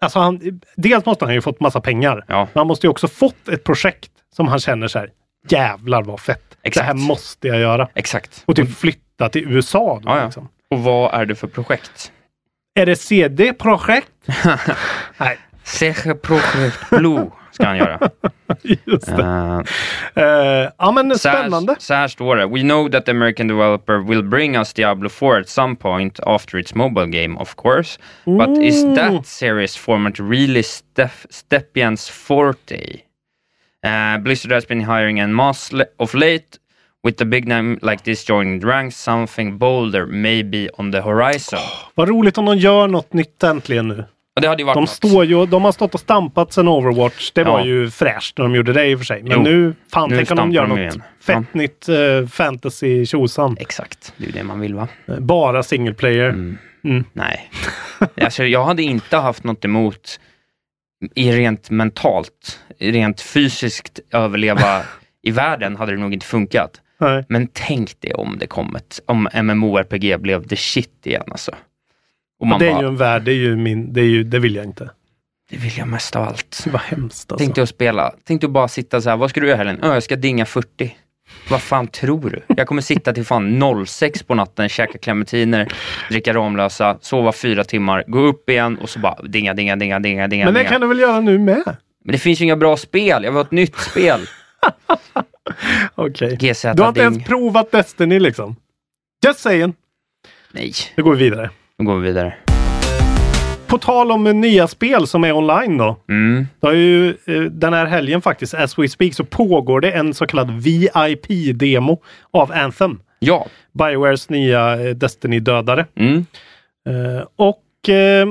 Alltså han, dels måste han ju fått massa pengar. Ja. Men han måste ju också fått ett projekt som han känner så här. Jävlar vad fett. Exakt. Det här måste jag göra. Exakt. Och typ flytta till USA. Då, Ja, ja. liksom. Och vad är det för projekt? Är det CD-projekt? Nej, Seche Projekt Blue ska han göra. just det. Eh, Eh, ja men spännande. så här står det. We know that the American developer will bring us Diablo 4 at some point after its mobile game, of course. But is that series format really Steph Steppian's forte? Uh, Blizzard has been hiring en mass of late. With a big name like this joining the ranks, something bolder may be on the horizon. Vad roligt om de gör något nytt äntligen nu. Och det hade ju varit De, något. står ju, de har stått och stampat sedan Overwatch. Det var Ja. ju fräscht när de gjorde det i och för sig. Men Jo, nu, fan nu tänk om de gör de något igen. fett nytt uh, fantasy tjosan. Exakt, det är ju det man vill va? Eh, Bara single player. Mm. Mm. Nej. alltså, jag hade inte haft något emot i rent mentalt, rent fysiskt överleva i världen hade det nog inte funkat. Nej. Men tänk dig om det kom ett, om MMORPG blev the shit igen alltså. Och man det är bara, ju en värld, det är ju min, det, är ju, det vill jag inte. det vill jag mest av allt. Var hemskt alltså. Tänk dig att spela, tänk dig att bara sitta så här, vad ska du göra Helen? Ö, jag ska dinga 40. Vad fan tror du? Jag kommer sitta till fan 06 på natten, käka clementiner, dricka Ramlösa, sova fyra timmar, gå upp igen och så bara dinga, dinga, dinga, dinga, dinga. Men det dinga. kan du väl göra nu med? Men det finns ju inga bra spel. Jag vill ha ett nytt spel. Okej. GZ Du har inte ens provat Destiny liksom? Just saying. Nej, Nu går vi vidare. nu går vi vidare. På tal om nya spel som är online då. Mm. Det har ju, eh, den här helgen faktiskt, as we speak, så pågår det en så kallad VIP-demo av Anthem. Ja. Biowares nya eh, Destiny-dödare. Mm. Eh, och eh,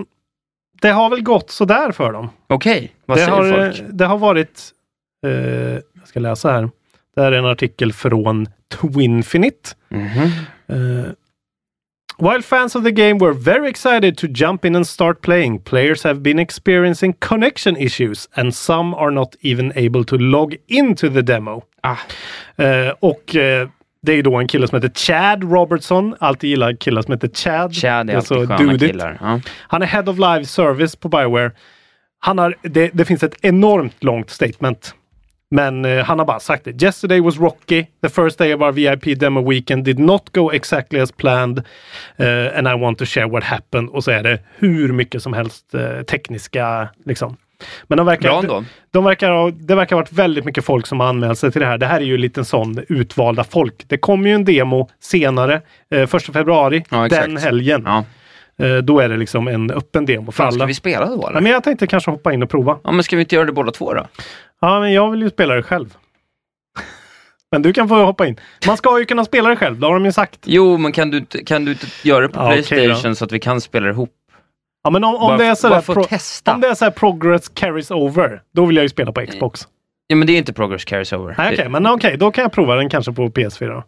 det har väl gått sådär för dem. Okej, vad det, säger har, eh, folk? det har varit, eh, jag ska läsa här. Det här är en artikel från Twinfinite. Mhm. Uh, while fans of the game were very excited to jump in and start playing, players have been experiencing connection issues and some are not even able to log into the demo. Ah. Eh, och eh, det är då en kille som heter Chad Robertson. Alltid gillar killar som heter Chad. Chad är alltid så sköna killar. Ja. Han är Head of Live Service på Bioware. Han har, det, det finns ett enormt långt statement. Men eh, han har bara sagt det. Yesterday was rocky. The first day of our VIP demo weekend did not go exactly as planned. Eh, and I want to share what happened. Och så är det hur mycket som helst eh, tekniska liksom. Men de verkar, ändå. de verkar ha, det verkar ha varit väldigt mycket folk som har anmält sig till det här. Det här är ju lite sån utvalda folk. Det kommer ju en demo senare, eh, första februari, Ja, den helgen. Ja. Eh, då är det liksom en öppen demo för alla. ska vi spela då Ja, eller? men jag tänkte kanske hoppa in och prova. Ja, men ska vi inte göra det båda två då? Ja, men jag vill ju spela det själv. men du kan få hoppa in. Man ska ju kunna spela det själv, det har de ju sagt. Jo, men kan du kan du inte göra det på Ja, Playstation så att vi kan spela det ihop? Ja, men om, om Bara- det är så bara där för pro- om det är så här progress carries over, då vill jag ju spela på Xbox. Ja, men det är inte Progress Carries Over. Nej, Det- men okej, då kan jag prova den kanske på PS4. Då.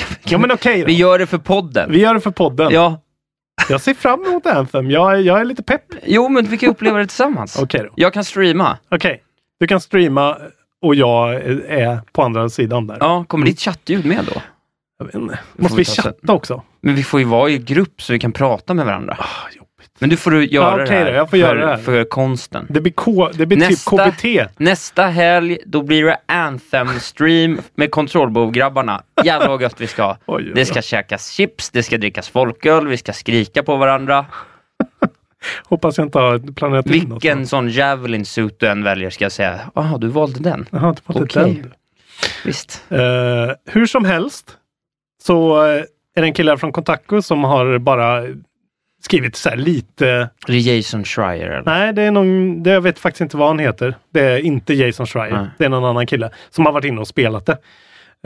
Ja, men okej då. Vi gör det för podden. Vi gör det för podden. Ja. Jag ser fram emot Anthem. Jag, är- jag är lite pepp. Jo, men vi kan uppleva det tillsammans. Okej då. Jag kan streama. Okej. Du kan streama och jag är på andra sidan där. Ja, kommer ditt chattljud med då? Jag vet inte. Måste vi vi ta sen. chatta också? Men vi får ju vara i grupp så vi kan prata med varandra. Ah, jobbigt. Men du får du göra Ja, okej det här jag får för, göra det här. för konsten. Det blir, K, det blir Nästa- typ KBT. Nästa helg, då blir det Anthem-stream med kontrollbov-grabbarna. Jävlar vad gött vi ska ha. Oj, Det ska käkas chips, det ska drickas folköl, vi ska skrika på varandra. Hoppas jag inte har planerat in något. Vilken sån javelin suit du än väljer ska jag säga. Jaha, du valde den. Har inte fått Okej. den. Visst. Eh, hur som helst så eh, är det en kille från Kotaku som har bara skrivit så här lite. Är det Jason Schreier eller? Nej, det är någon, det, jag vet faktiskt inte vad han heter. Det är inte Jason Schreier. Nej. Det är någon annan kille som har varit inne och spelat det.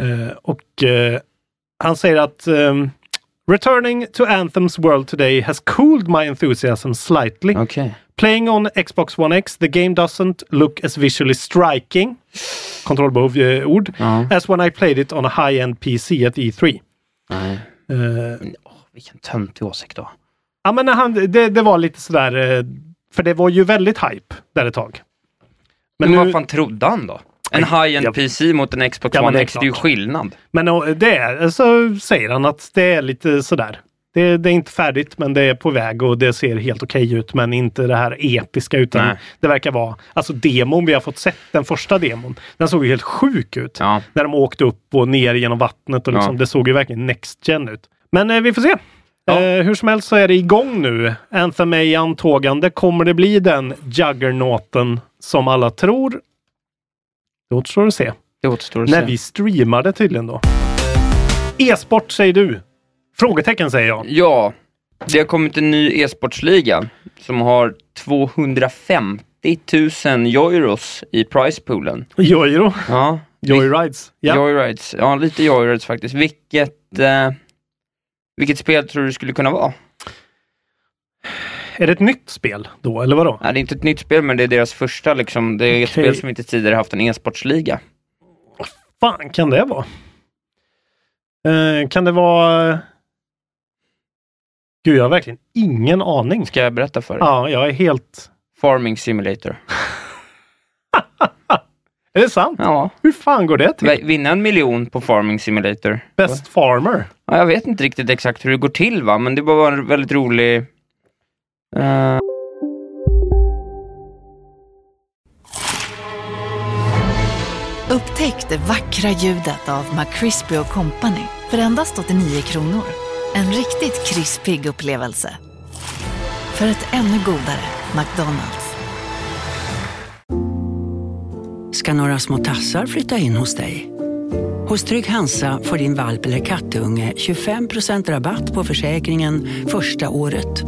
Eh, och eh, han säger att ehm, Returning to Anthem's world today has cooled my enthusiasm slightly. Okej. Playing on Xbox One X, the game doesn't look as visually striking, kontrollbehov eh, ord, Ja. as when I played it on a high-end PC at E3. Nej. Men, åh, vilken töntig åsikt då. Ja, men han, det, det var lite sådär, eh, för det var ju väldigt hype där ett tag. Men, Men, vad nu, fan trodde han då? En high-end jag- PC mot en Xbox Ja, One X, det är ju skillnad. men det är, så säger han att det är lite sådär. Det, det är inte färdigt men det är på väg och det ser helt okej ut men inte det här episka utan Nej. det verkar vara, alltså demon vi har fått sett, den första demon, den såg ju helt sjuk ut. Ja. När de åkte upp och ner genom vattnet och liksom, Ja. det såg ju verkligen next gen ut. Men eh, vi får se. Ja. Eh, hur som helst så är det igång nu. Anthem är i antågande. Kommer det bli den juggernauten som alla tror? Det återstår att se. Det återstår att När se. vi streamar det tydligen då. E-sport säger du? Frågetecken säger jag. Ja, det har kommit en ny e-sportsliga som har 250 000 euros i pricepoolen. Joiro. Ja, Joyrides. Ja. Joyrides. Ja, lite Joyrides faktiskt. Vilket, eh, vilket spel tror du skulle kunna vara? Är det ett nytt spel då, eller vadå? Nej, det är inte ett nytt spel, men det är deras första liksom. Det är ett spel som inte tidigare haft en e-sportsliga. fan kan det vara? Eh, kan det vara... Gud, jag har verkligen ingen aning. Ska jag berätta för dig? Ja, jag är helt... Farming Simulator. Är det sant? Ja, Hur fan går det till? Vinna en miljon på Farming Simulator. Best Farmer. Ja, jag vet inte riktigt exakt hur det går till va, men det var en väldigt rolig... eh, Upptäck det vackra ljudet av McCrispy Company för endast 89 kronor. En riktigt krispig upplevelse. För ett ännu godare McDonalds. Ska några små tassar flytta in hos dig? Hos Trygg Hansa får din valp eller kattunge 25% rabatt på försäkringen första året.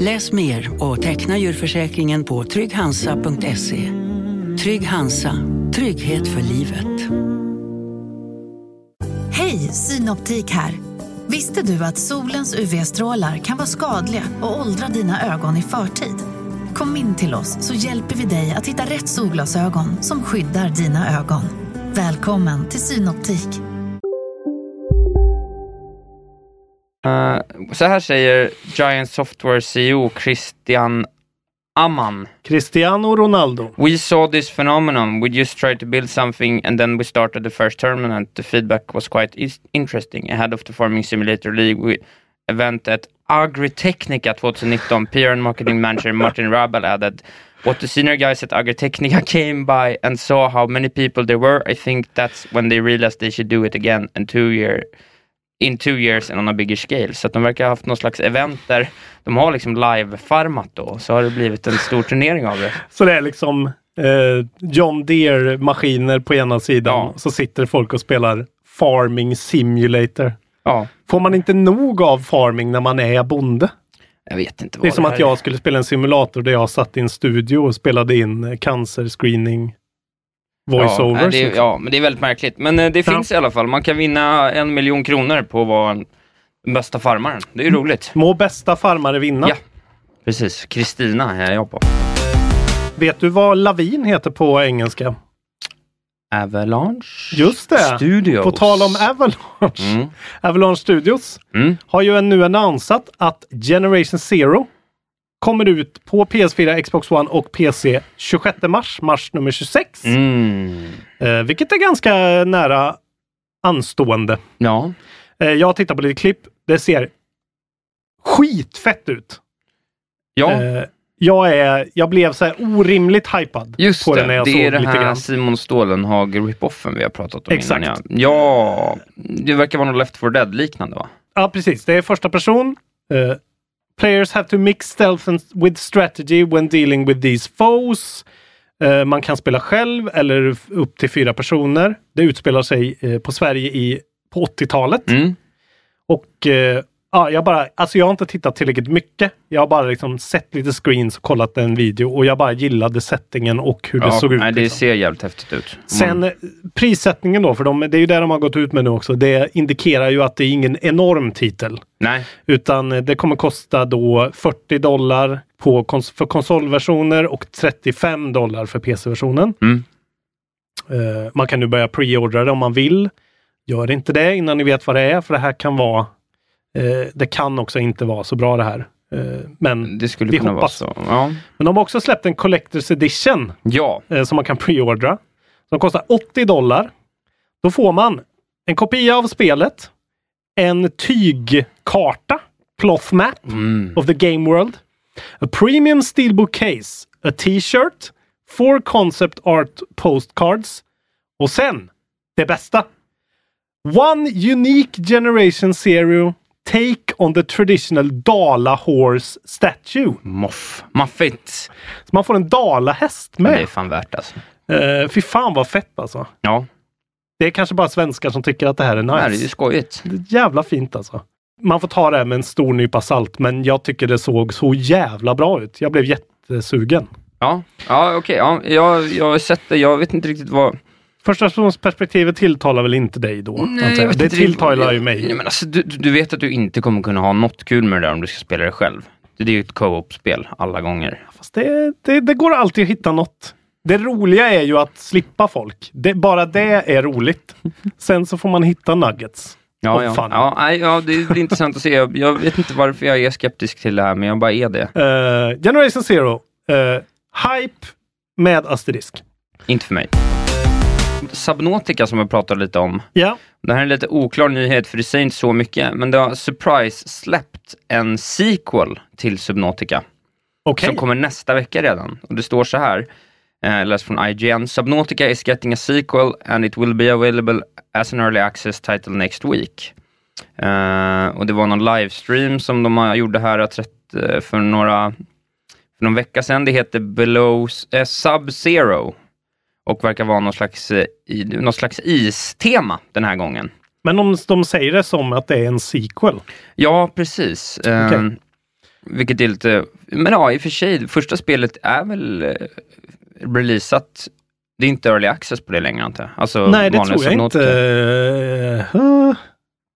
Läs mer och teckna djurförsäkringen på trygghansa.se. Trygg Hansa, trygghet för livet. Hej, Synoptik här. Visste du att solens UV-strålar kan vara skadliga och åldra dina ögon i förtid? Kom in till oss så hjälper vi dig att hitta rätt solglasögon som skyddar dina ögon. Välkommen till Synoptik. Eh, så här säger Giant Software CEO Christian Amman. Cristiano Ronaldo. We saw this phenomenon. We just tried to build something and then we started the first tournament. The feedback was quite interesting. Ahead of the Farming Simulator League we event at Agritechnica 2019, PR and marketing manager Martin Rabel added What the senior guys at Agritechnica came by and saw how many people there were, I think that's when they realized they should do it again in two year in two years and on a bigger scale. Så att de verkar ha haft någon slags event där de har liksom live-farmat då, så har det blivit en stor turnering av det. Så det är liksom eh, John Deere-maskiner på ena sidan. Så sitter folk och spelar Farming Simulator. Ja. Får man inte nog av farming när man är bonde? Jag vet inte Det är vad som att jag skulle spela en simulator där jag satt i en studio och spelade in eh, cancerscreening ja, voiceovers. är- liksom. ja, men det är väldigt märkligt. Men eh, det Ja. finns i alla fall. Man kan vinna en miljon kronor på att vara den bästa farmaren. Det är ju roligt. Må bästa farmare vinna. Ja, precis. Kristina är jag på. Vet du vad lavin heter på engelska? Avalanche Just det! Studios. På tal om Avalanche. Mm. Avalanche Studios Mm. har ju nu annonsat att Generation Zero kommer ut på PS4, Xbox One och PC 26 mars, mars nummer 26. Mm. Eh, vilket är ganska nära anstående. Ja. Eh, jag har tittat på lite klipp. Det ser skitfett ut. Ja. Eh, jag, är, jag blev så här orimligt hypad Just på det, när jag det såg är det lite här grann. Simon Stålenhag rip-offen vi har pratat om Exakt. innan. Ja. ja, det verkar vara något Left 4 Dead-liknande va? Ja, precis. Det är första person. Eh, players have to mix stealth and, with strategy when dealing with these foes. Eh, man kan spela själv eller upp till fyra personer. Det utspelar sig eh, på Sverige i, på 80-talet. Mm. Och ja, jag bara, alltså jag har inte tittat tillräckligt mycket. Jag har bara liksom sett lite screens och kollat en video och jag bara gillade settingen och hur det såg ut. nej, det liksom. ser jävligt häftigt ut. Sen Mm. eh, prissättningen då, för de, det är ju det de har gått ut med nu också. Det indikerar ju att det är ingen enorm titel. Nej. Utan eh, det kommer kosta då 40 dollar på kons- för konsolversioner och 35 dollar för PC-versionen. Mm. Eh, man kan nu börja preordra det om man vill. Gör inte det innan ni vet vad det är, för det här kan vara eh, Det kan också inte vara så bra det här. Eh, men Det skulle vi kunna hoppas. vara så. Ja. Men de har också släppt en Collector's Edition ja. eh, som man kan preordra. Som kostar 80 dollar. Då får man en kopia av spelet, en tygkarta, cloth map Mm. of the game world, a premium steelbook case, a t-shirt, four concept art postcards och sen det bästa. One unique generation zero take on the traditional Dala horse statue. Moff. Maffigt. Så man får en dalahäst Men med. det är fan värt alltså. Uh, fy fan vad fett alltså. Ja. Det är kanske bara svenskar som tycker att det här är nice. Nej, det är ju skojigt. Det är jävla fint alltså. Man får ta det här med en stor nypa salt, men jag tycker det såg så jävla bra ut. Jag blev jättesugen. Ja, ja okej. Ja, jag, jag har sett det. Jag vet inte riktigt vad... Första perspektivet tilltalar väl inte dig då? vet det inte tilltalar ju mig. Nej, men alltså, du, du vet att du inte kommer kunna ha något kul med det där om du ska spela det själv. Det är ju ett co-op-spel alla gånger. Fast det, det, det går alltid att hitta något. Det roliga är ju att slippa folk. Det, bara det är roligt. Sen så får man hitta nuggets. Ja, ja. Ja, nej, ja, det blir intressant att se. Jag, jag vet inte varför jag är skeptisk till det här, men jag bara är det. Eh, Generation Zero. eh, hype med asterisk. Inte för mig. Subnautica som jag pratade lite om. Ja. Det här är en lite oklar nyhet för det säger inte så mycket, men det har surprise släppt en sequel till Subnautica. Okej. Som kommer nästa vecka redan. Och det står så här. Eh, läst från IGN. Subnautica is getting a sequel and it will be available as an early access title next week. Eh, och det var någon livestream som de har- gjorde här eh, för några för någon vecka sedan. Det heter Below eh, Sub-Zero och verkar vara någon slags, eh, i, någon slags istema den här gången. Men om de säger det som att det är en sequel. Ja, precis. Eh, Okej. vilket är lite, men ja, i och för sig, första spelet är väl eh, releasat. Det är inte early access på det längre antar jag. Alltså, Nej, det tror jag inte. Uh,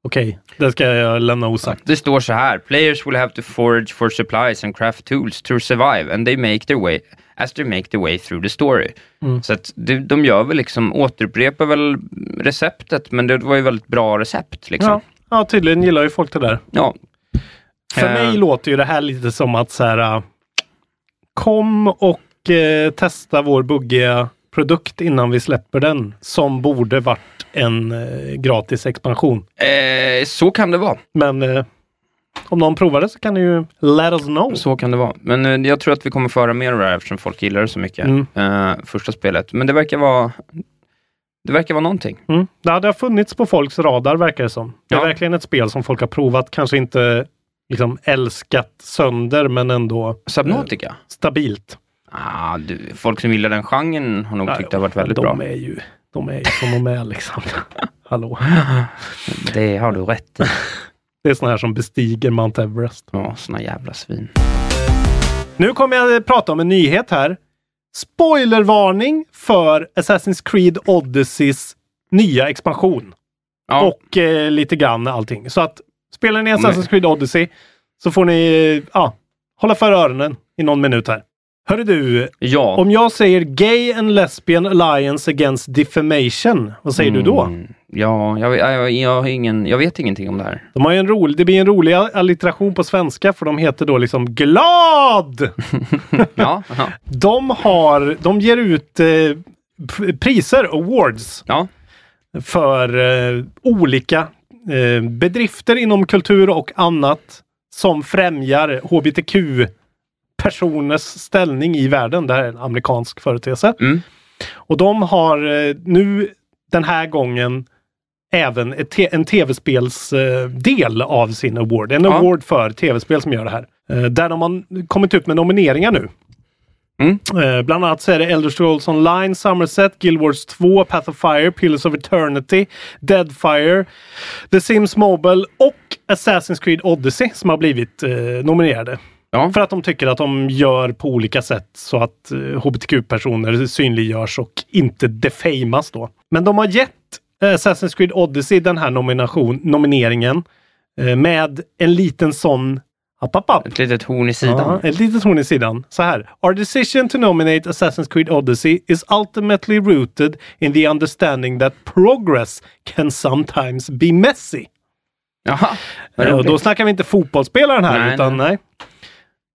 Okej, det ska jag lämna osagt. Det står så här. Players will have to forage for supplies and craft tools to survive and they make their way as they make their way through the story. Mm. Så att de, de gör väl liksom, återupprepar väl receptet, men det var ju väldigt bra recept liksom. Ja, ja, tydligen gillar ju folk det där. Ja. För Eh. mig låter ju det här lite som att så här, äh, kom och eh, testa vår buggiga produkt innan vi släpper den. Som borde varit en eh, gratis expansion. Eh, så kan det vara. Men eh, om någon provar det så kan ni ju let us know. Så kan det vara. Men eh, jag tror att vi kommer föra mer av det här eftersom folk gillar det så mycket. Mm. Eh, första spelet. Men det verkar vara det verkar vara någonting. Mm. Ja, det har funnits på folks radar verkar det som. Det är Ja. verkligen ett spel som folk har provat. Kanske inte liksom älskat sönder men ändå Subnautica? eh, stabilt. Ah, du, folk som gillar den genren har nog tyckt det har varit väldigt de bra. Är ju, de är ju som de är liksom. Hallå. Det har du rätt i. Det är såna här som bestiger Mount Everest. Ja, såna jävla svin. Nu kommer jag prata om en nyhet här. Spoilervarning för Assassin's Creed Odysseys nya expansion. Och eh, lite grann allting. Så att spelar ni Assassin's Creed Odyssey så får ni eh, ja, hålla för öronen i någon minut här. Hörru du, ja. om jag säger Gay and Lesbian Alliance Against Defamation, vad säger du då? Mm, Ja, jag, jag, jag, har ingen, jag vet ingenting om det här. De har en rolig, det blir en rolig allitteration på svenska för de heter då liksom GLAD! Ja, ja. De har, de ger ut eh, priser, awards. För eh, olika eh, bedrifter inom kultur och annat som främjar hbtq personers ställning i världen. Det här är en amerikansk företeelse. Och de har eh, nu den här gången även en tv-spelsdel av sin award. En award för tv-spel som gör det här. Eh, där de har kommit ut med nomineringar nu. Eh, bland annat så är det Elder Scrolls Online, Somerset, Guild Wars 2, Path of Fire, Pillars of Eternity, Deadfire, The Sims Mobile och Assassin's Creed Odyssey som har blivit eh, nominerade. För att de tycker att de gör på olika sätt så att eh, hbtq-personer synliggörs och inte defamas då. Men de har gett eh, Assassin's Creed Odyssey den här nomination, nomineringen eh, med en liten sån App, app, app. Ett litet horn i sidan. Ja, ett litet horn i sidan. Så här. Our decision to nominate Assassin's Creed Odyssey is ultimately rooted in the understanding that progress can sometimes be messy. Jaha, Eh, roligt. då snackar vi inte fotbollsspelaren här, Nej, utan nej.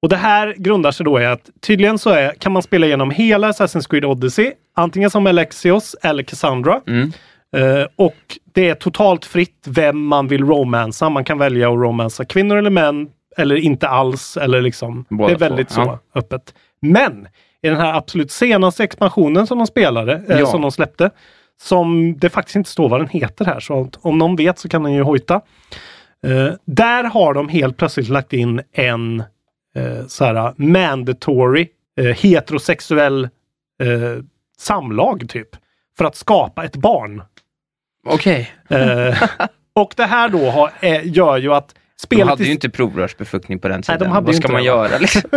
Och det här grundar sig då i att tydligen så är, kan man spela igenom hela Assassin's Creed Odyssey, antingen som Alexios eller Cassandra. Mm. Eh, och det är totalt fritt vem man vill romansa. Man kan välja att romansa kvinnor eller män eller inte alls. Eller liksom, Båda det är väldigt två, så ja. öppet. Men i den här absolut senaste expansionen som de spelade, eh, Ja. som de släppte, som det faktiskt inte står vad den heter här, så om någon vet så kan den ju hojta. Eh, där har de helt plötsligt lagt in en eh, så här mandatory eh, heterosexuell eh, samlag typ. För att skapa ett barn. Okej. Eh, och det här då har, eh, gör ju att De spelet hade i- ju inte provrörsbefruktning på den Nej, tiden. de hade Vad ska man det. göra liksom?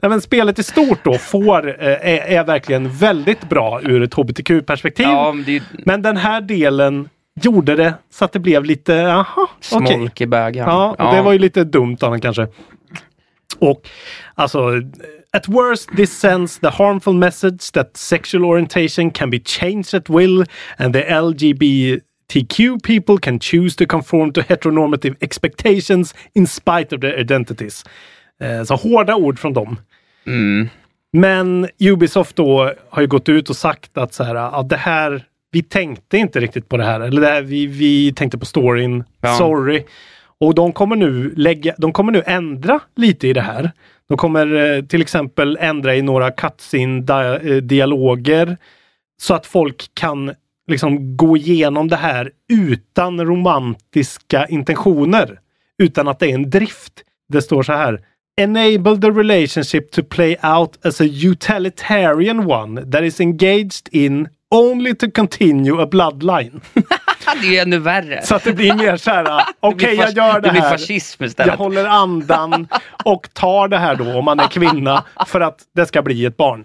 Nej, men spelet i stort då får, eh, är, är verkligen väldigt bra ur ett hbtq-perspektiv. Ja, men det Men den här delen gjorde det så att det blev lite, jaha, okej. bägaren. Ja, och det var ju lite dumt av kanske. Och alltså, at worst this sends the harmful message that sexual orientation can be changed at will and the LGBTQ people can choose to conform to heteronormative expectations in spite of their identities. Eh, så hårda ord från dem. Mm. Men Ubisoft då har ju gått ut och sagt att så här, ja, det här, vi tänkte inte riktigt på det här. Eller det här, vi, vi tänkte på storyn. Ja. Sorry. Och de kommer nu lägga, de kommer nu ändra lite i det här. De kommer eh, till exempel ändra i några cutscene-dialoger eh, så att folk kan liksom gå igenom det här utan romantiska intentioner. Utan att det är en drift. Det står så här. Enable the relationship to play out as a utilitarian one that is engaged in only to continue a bloodline. det är ännu värre. Så att det blir mer så här, okej blir jag gör det det blir här. fascism istället. Jag håller andan och tar det här då om man är kvinna för att det ska bli ett barn.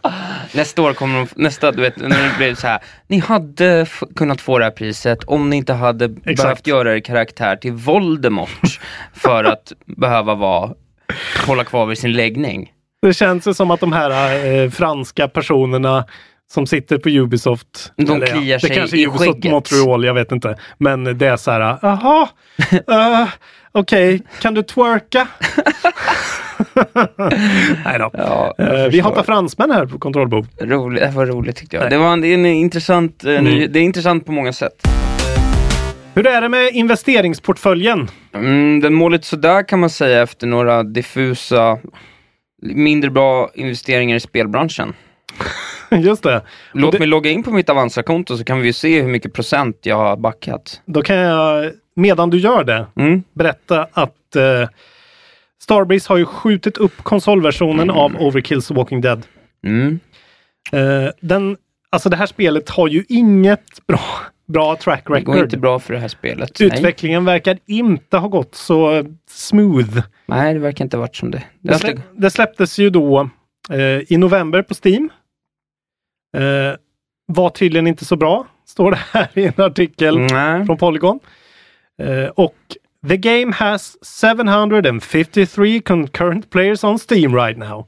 Nästa år kommer de, nästa, du vet, när det blir så här. Ni hade f- kunnat få det här priset om ni inte hade behövt göra er karaktär till Voldemort för att behöva vara, hålla kvar vid sin läggning. Det känns ju som att de här eh, franska personerna som sitter på Ubisoft. De kliar det sig kanske i är Ubisoft skägget. Montreal, jag vet inte. Men det är så här, jaha, uh, okej, kan du twerka? Nej då. Ja, Eh, vi hatar fransmän här på kontrollbord. Roligt, det var roligt tyckte jag. Nej. Det, var en, det en intressant, eh, ny, Mm. det är intressant på många sätt. Hur är det med investeringsportföljen? Mm, den mår lite sådär kan man säga efter några diffusa, mindre bra investeringar i spelbranschen. Just det. Låt det- mig logga in på mitt Avanza-konto så kan vi se hur mycket procent jag har backat. Då kan jag, medan du gör det, Mm. berätta att eh, Starbreeze har ju skjutit upp konsolversionen av Overkills Walking Dead. Mm. Eh, den, alltså det här spelet har ju inget bra, bra track Det går record. inte bra för det här spelet. Nej. Utvecklingen verkar inte ha gått så smooth. Nej, det verkar inte ha varit som det. det Det, har slä, inte... det släpptes ju då eh, i november på Steam. Eh, var tydligen inte så bra, står det här i en artikel Nej. från Polygon. Eh, och The game has 753 concurrent players on Steam right now.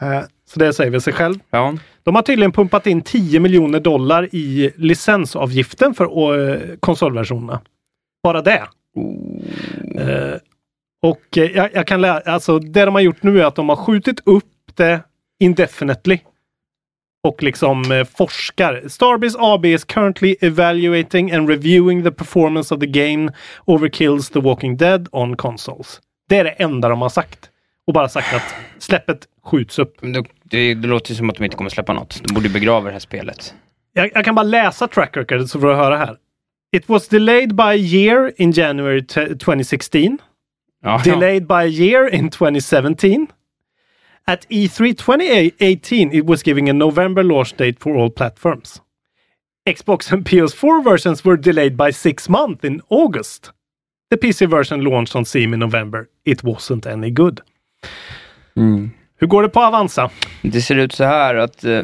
Eh, så det säger väl sig själv. Ja. De har tydligen pumpat in 10 miljoner dollar i licensavgiften för eh, konsolversionerna. Bara det. Eh, och eh, jag, jag kan lära, alltså det de har gjort nu är att de har skjutit upp det indefinitely. Och liksom eh, forskar. Starbase AB is currently evaluating and reviewing the performance of the game Overkills The Walking Dead on consoles. Det är det enda de har sagt. Och bara sagt att släppet skjuts upp. Det, det, det låter som att de inte kommer släppa något. De borde begrava det här spelet. Jag, jag kan bara läsa track record så får du höra här. It was delayed by a year in January t- 2016. Ja, delayed by a year in 2017. At E E3 2018, it was giving a November launch date for all platforms. Xbox and PS4 versions were delayed by six months in August. The PC version launched on Steam in November. It wasn't any good. Mm. Hur går det på Avanza? Det ser ut så här att eh,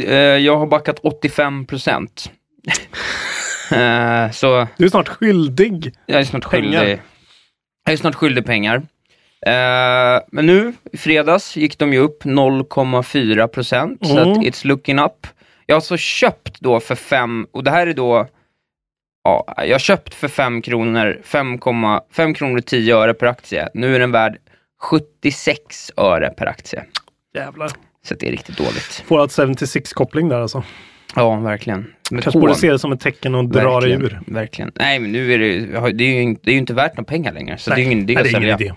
eh, jag har backat 85 procent. eh, så Du är snart skyldig. jag är snart Pengar. skyldig. Jag är snart skyldig pengar. Eh, men nu i fredags gick de ju upp 0,4 procent, så Mm. att it's looking up. Jag har så köpt då för fem, och det här är då, ja, jag har köpt för 5 kronor, 5,5 kronor och 10 öre per aktie. Nu är den värd 76 öre per aktie. Jävlar. Så att det är riktigt dåligt. Fallout 76-koppling där alltså. Ja, verkligen. Ett Kanske borde se det som ett tecken och dra det ur. Verkligen. Nej, men nu är det, det är ju, det är ju inte värt några pengar längre. Så det är ju ingen idé Nej, att sälja. idé.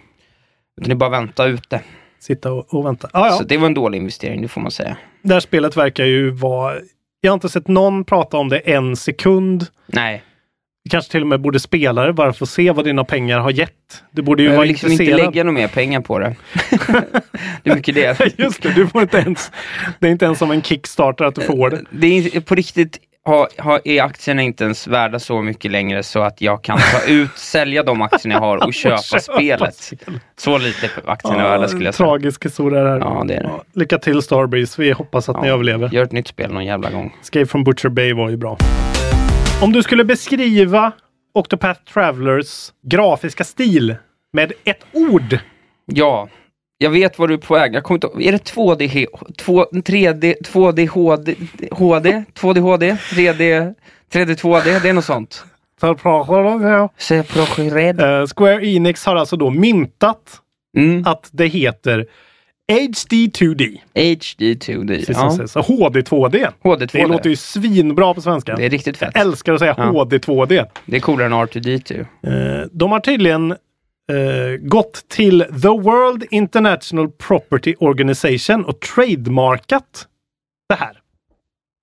Utan det är bara att vänta ute. Sitta och, och vänta. Ah, ja. Så det var en dålig investering, det får man säga. Det här spelet verkar ju vara... Jag har inte sett någon prata om det en sekund. Nej, kanske till och med borde spela det bara att se vad dina pengar har gett. Du borde ju jag vara liksom inte intresserad. lägga några mer pengar på det. det är mycket det. Just det, du får inte ens... Det är inte ens som en Kickstarter att du får det. Det är på riktigt, har, har, är aktierna inte ens värda så mycket längre så att jag kan ta ut, sälja de aktierna jag har och köpa köpa spelet. Så lite aktierna är värda skulle jag säga. Tragisk historia det här. Ja, det är det. Ja, lycka till Starbreeze. Vi hoppas att ni Ja. överlever. Gör ett nytt spel någon jävla gång. Escape from Butcher Bay var ju bra. Om du skulle beskriva Octopath Travelers grafiska stil med ett ord. Ja, jag vet vad du är på väg. Jag kommer inte Är det 2D, he- två- 3D, 2D HD, HD, 2D HD, 3D, 3D 2D, det är något sånt. Eh, Square Enix har alltså då myntat Mm. att det heter HD 2D. HD 2D. Precis Ja. som sägs. Så HD 2D. HD 2D. Det låter ju svinbra på svenska. Det är riktigt fett. Jag älskar att säga Ja. HD 2D. Det är coolare än R2D2. Eh, de har tydligen eh, gått till The World International Property Organization och trademarkat det här.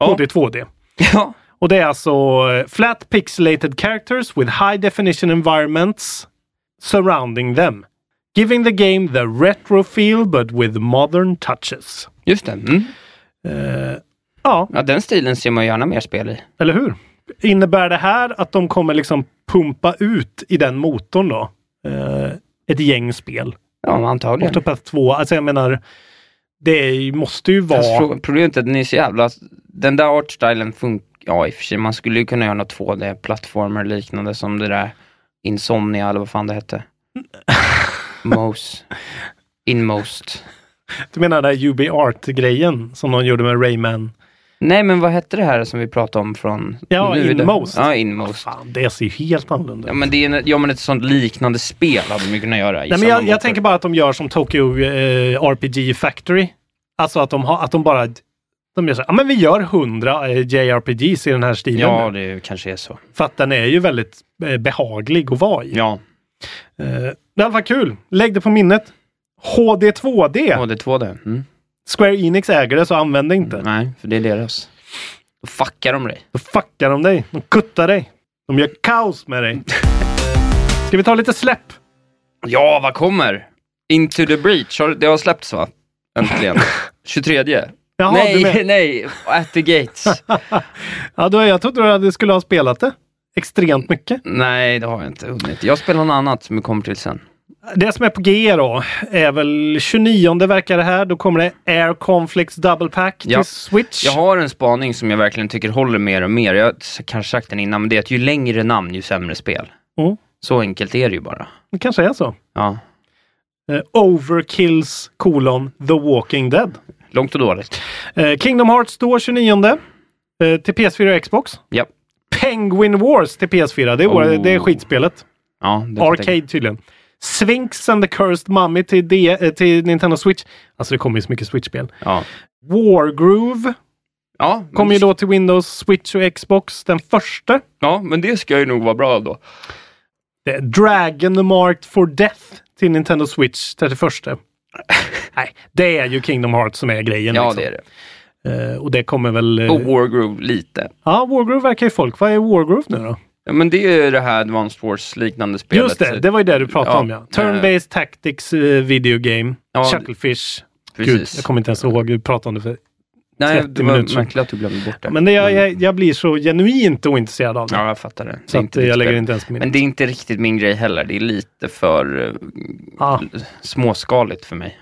HD 2D. Ja. Och det är alltså eh, flat pixelated characters with high definition environments surrounding them. Giving the game the retro feel but with modern touches. Just det. Mm. Eh, ja, Ja, den stilen ser man gärna mer spel i. eller hur? Innebär det här att de kommer liksom pumpa ut i den motorn då? Eh, ett gäng spel? Ja, antagligen. Octopath 2, alltså jag menar, det måste ju vara... problemet är att den är så jävla... Den där artstylen funkar... Ja, i och för sig. Man skulle ju kunna göra något 2D-plattformar liknande som det där Insomnia eller vad fan det hette. Most. Inmost. Du menar den där UB Art-grejen som de gjorde med Rayman? Nej, men vad hette det här som vi pratade om från... Ja, nu Inmost. Ja, Inmost. Fan, det ser ju helt annorlunda Ja, ut. men det är ja, men ett sånt liknande spel hade de ju kunnat göra Nej, men jag, jag tänker bara att de gör som Tokyo eh, RPG Factory. Alltså att de, har, att de bara de gör så ja men vi gör 100 eh, JRPGs i den här stilen. Ja, nu." det kanske är så. För att den är ju väldigt eh, behaglig att vara i. Ja, Eh, det fall kul. Lägg det på minnet. HD2D. HD2D. Mm. Square Enix äger det så använd det inte. Nej, för det är deras. Då fuckar de dig. Då fuckar de dig. De kuttar dig. De gör kaos med dig. Ska vi ta lite släpp? Ja, vad kommer? Into the Breach, har, det har släppts va? Äntligen. 23. Jaha, nej, nej, At the Gates. Ja, då, jag trodde du skulle ha spelat det extremt mycket. nej, det har jag inte hunnit. Jag spelar något annat som vi kommer till sen. Det som är på G då är väl 29 verkar det här. Då kommer det Air Conflicts Double Pack Ja. till Switch. Jag har en spaning som jag verkligen tycker håller mer och mer. Jag har kanske sagt den innan, men det är att ju längre namn, ju sämre spel. Mm. Så enkelt är det ju bara. Det kanske är så. Ja, Eh, Overkills kolon The Walking Dead. långt och dåligt. Eh, Kingdom Hearts då 29 eh, till PS4 och Xbox. Ja, Penguin Wars till PS4. Det är, Oh. det är skitspelet. ja det. Arcade tydligen. Sphinx and the Cursed Mummy till, D- eh, till Nintendo Switch. Alltså det kommer ju så mycket Switch-spel. Ja, Wargroove ja, kommer ju då till Windows, Switch och Xbox den första. ja, men det ska ju nog vara bra då. Dragon Marked for Death till Nintendo Switch 31. Nej, det är ju Kingdom Hearts som är grejen. Ja, liksom. det är det. Eh, och det kommer väl... eh, Och Wargroove lite. Ja, Wargroove verkar ju folk. Vad är Wargroove nu då? Ja, men det är ju det här Advanced Wars-liknande spelet. Just det, det var ju det du pratade Ja, om ja. Turn-based tactics eh, video game. Ja, Chucklefish. Gud, jag kommer inte ens ihåg. Vi pratade om det för... Nej, 30 det var minuter sedan. märkligt att du glömde bort det. Men det, jag, jag, jag blir så genuint ointresserad av det. Ja, jag fattar det. det så inte eh, jag lägger inte ens min. Men det är inte riktigt min grej heller. Det är lite för eh, Ah, småskaligt för mig.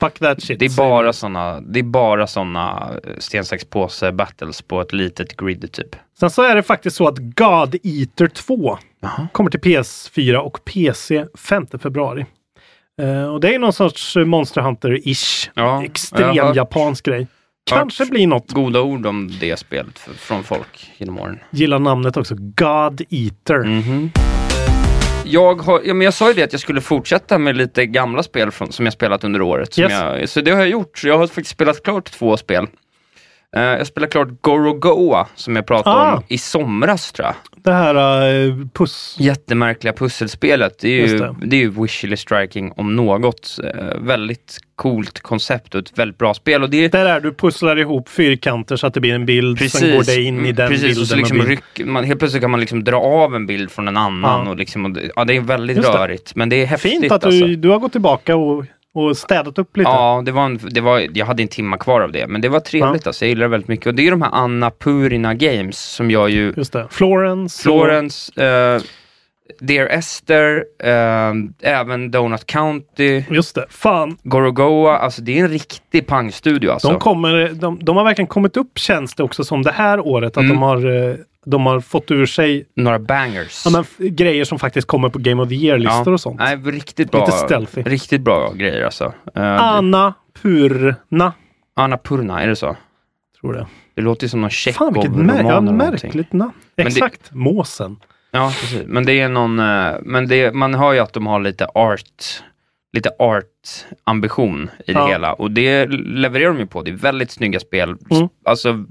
Fuck that shit. Det är bara såna, det är bara såna eh, sten, sax, påse battles på ett litet grid typ. Sen så är det faktiskt så att God Eater 2 kommer till PS4 och PC 5 februari. Eh, och det är någon sorts Monster Hunter-ish. Ja, Extrem hört- japansk grej. Kanske blir något. Goda ord om det spelet från folk genom åren. Gillar namnet också. God Eater. Mhm. Jag, har, ja, men jag sa ju det att jag skulle fortsätta med lite gamla spel från, som jag spelat under året. Yes. jag, så det har jag gjort. Jag har faktiskt spelat klart två spel. Eh, jag spelade klart Gorogoa som jag pratade Ah. om i somras tror jag. Det här uh, puss... Jättemärkliga pusselspelet. Det är Just ju, det. det. är ju Wishly Striking om något. Eh, väldigt coolt koncept och ett väldigt bra spel. Och det är Där är du pusslar ihop fyrkanter så att det blir en bild. Sen går det in i den Precis, bilden. och så liksom ryck, man, helt plötsligt kan man liksom dra av en bild från en annan. Ja. Och liksom, och det, ja, det är väldigt Just det. rörigt, men det är häftigt. Fint att du, alltså. du har gått tillbaka och, och städat upp lite. Ja, det var en, det var, jag hade en timma kvar av det, men det var trevligt alltså. Jag gillar det väldigt mycket. Och det är ju de här Anna Purina Games som gör ju Just det. Florence. Florence, eh, Dear Esther, eh, även Donut County, Och, just det. Fan. Gorogoa. Alltså det är en riktig pangstudio alltså. De, kommer, de, de har verkligen kommit upp känns det också som det här året. Att Mm. de, har, eh, de har fått ur sig Några bangers. ja, men, grejer som faktiskt kommer på Game of the Year-listor och sånt. Nej, riktigt bra. Lite stealthy. Riktigt bra grejer alltså. Eh, Anna Purna, Anna Purna, är det så? tror jag. Det låter som någon Fan vilket Tjechov-roman mär- ja, märkligt namn. Men det- Exakt. Måsen. Ja, precis. Men det är någon, eh, men det, man hör ju att de har lite art, lite art-ambition i det Ja. hela. Och det levererar de ju på. Det är väldigt snygga spel. Mm. Alltså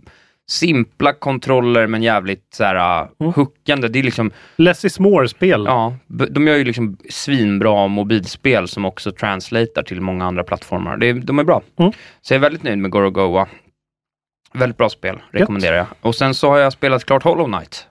simpla kontroller men jävligt så här, Mm. hookande. Det är liksom, Less is more-spel. ja, de gör ju liksom svinbra mobilspel som också translatar till många andra plattformar. Det, de är bra. Mm. Så jag är väldigt nöjd med Gorogoa. Väldigt bra spel, rekommenderar jag. Och sen så har jag spelat klart Hollow Knight.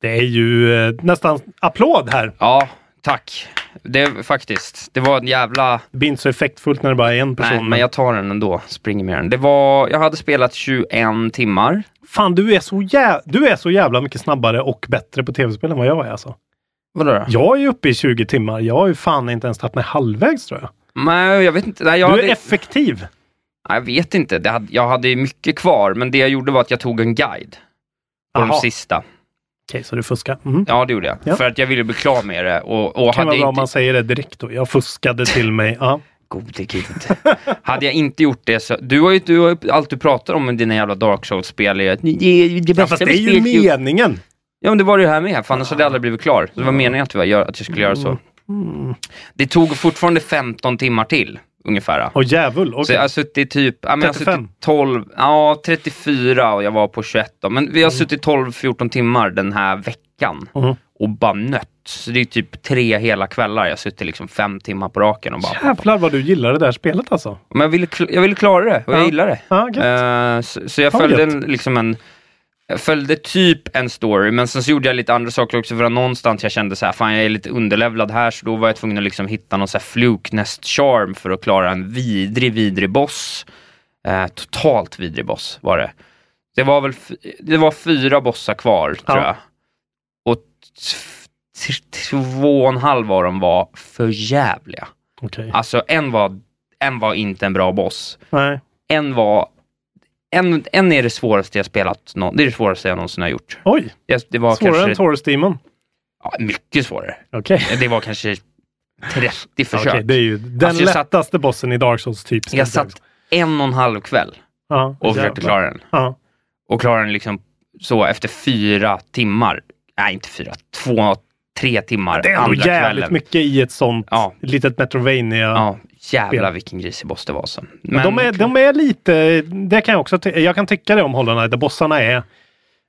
Det är ju eh, nästan applåd här. Ja, tack. Det faktiskt. Det var en jävla... Det blir inte så effektfullt när det bara är en person. Nej, men jag tar den ändå. Springer med den. Det var... Jag hade spelat 21 timmar. Fan, du är, så jä... du är så jävla mycket snabbare och bättre på tv-spel än vad jag är alltså. Vadå då? Jag är uppe i 20 timmar. Jag har ju fan inte ens tagit mig halvvägs tror jag. Nej, jag vet inte. Nej, jag du hade... är effektiv. Nej, Jag vet inte. Det hade... Jag hade mycket kvar, men det jag gjorde var att jag tog en guide. På de Jaha. sista. Okej, så du fuskar. Mm. Ja, det gjorde jag. Ja. För att jag ville bli klar med det. Och, och Det kan vara bra om inte... man säger det direkt då. Jag fuskade till mig. Ja. Gode gud. hade jag inte gjort det så... Du har ju, du har ju allt du pratar om med dina jävla Dark Souls-spel det är det Ja, fast det är ju meningen. Ja men det var det ju här med, för annars hade jag aldrig blivit klar. Så det var meningen att, jag, gör- att jag skulle göra så. Mm. Det tog fortfarande 15 timmar till, ungefär. Åh djävul. Så okej. jag har suttit typ, ja, men jag har 35. suttit 12, ja 34 och jag var på 21 då. Men vi har Mm. suttit 12-14 timmar den här veckan. Mhm. Och bara nött. Så det är typ tre hela kvällar. Jag har suttit liksom fem timmar på raken och bara... Jävlar vad du gillar det där spelet alltså. Men jag ville, jag ville klara det och Ja. jag gillar det. Ja. Eh, så, så jag Ja, följde en, liksom en jag följde typ en story, men sen så gjorde jag lite andra saker också för att någonstans jag kände så här, fan jag är lite underlevlad här, så då var jag tvungen att liksom hitta någon så här fluknest charm för att klara en vidrig, vidrig boss. Eh, totalt vidrig boss var det. Det var väl, det var fyra bossar kvar, tror Ja. jag. Och två och en halv av dem var för jävliga. Okej. Alltså en var, en var inte en bra boss. Nej. En var, en, en är det svåraste jag spelat, nå- det är det svåraste jag någonsin har gjort. Oj, Det, det var svårare kanske, än Taurus Demon. ja, mycket svårare. Okej. Det var kanske 30 försök. Okej, det är ju den Alltså, jag satt- lättaste bossen i Dark Souls typ. Jag satt en och en halv kväll ja, och försökte jävlar. klara den. Ja. Och klara den liksom så efter fyra timmar. Nej, inte fyra. Två, tre timmar Det är ändå jävligt kvällen. mycket i ett sånt Ja. litet Metrovania. Ja, jävlar vilken grisig boss det var. Så. Men de, är, de är lite, det kan jag också, jag kan tycka det om Hollow Knight, där bossarna är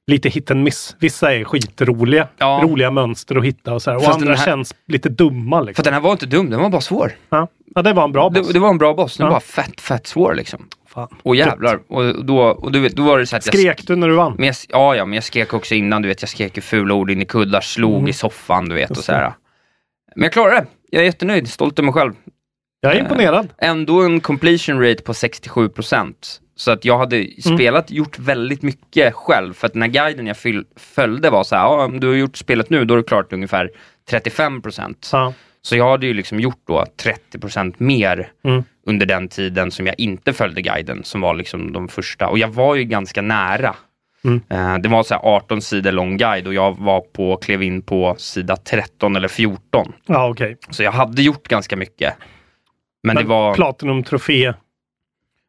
lite hit and miss. Vissa är skitroliga, Ja. roliga mönster att hitta och så här. Och Fast andra här- känns lite dumma. För Liksom. den här var inte dum, den var bara svår. Ja. ja, det var en bra boss. Det, det var en bra boss, den Ja. var fett, fett svår liksom. Fan. Och jävlar. Och då, och du vet, då var det så att jag Skrek du när du vann? Men jag, ja, ja, men jag skrek också innan, du vet, jag skrek ju fula ord in i kuddar, slog Mm. i soffan, du vet, och så här. Men jag klarade det. Jag är jättenöjd, stolt över mig själv. Jag är Eh, imponerad. Ändå en completion rate på 67%. Så att jag hade Mm. spelat, gjort väldigt mycket själv, för att den här guiden jag fyll, följde var så här, om du har gjort spelet nu, då är det klart ungefär 35%. Ja. Så jag hade ju liksom gjort då 30% mer Mm. under den tiden som jag inte följde guiden, som var liksom de första. Och jag var ju ganska nära. Mm. Eh, det var så här 18 sidor lång guide och jag var på, klev in på sida 13 eller 14. Ja, okej. Så jag hade gjort ganska mycket. Men, Men det var, Platinum-trofé.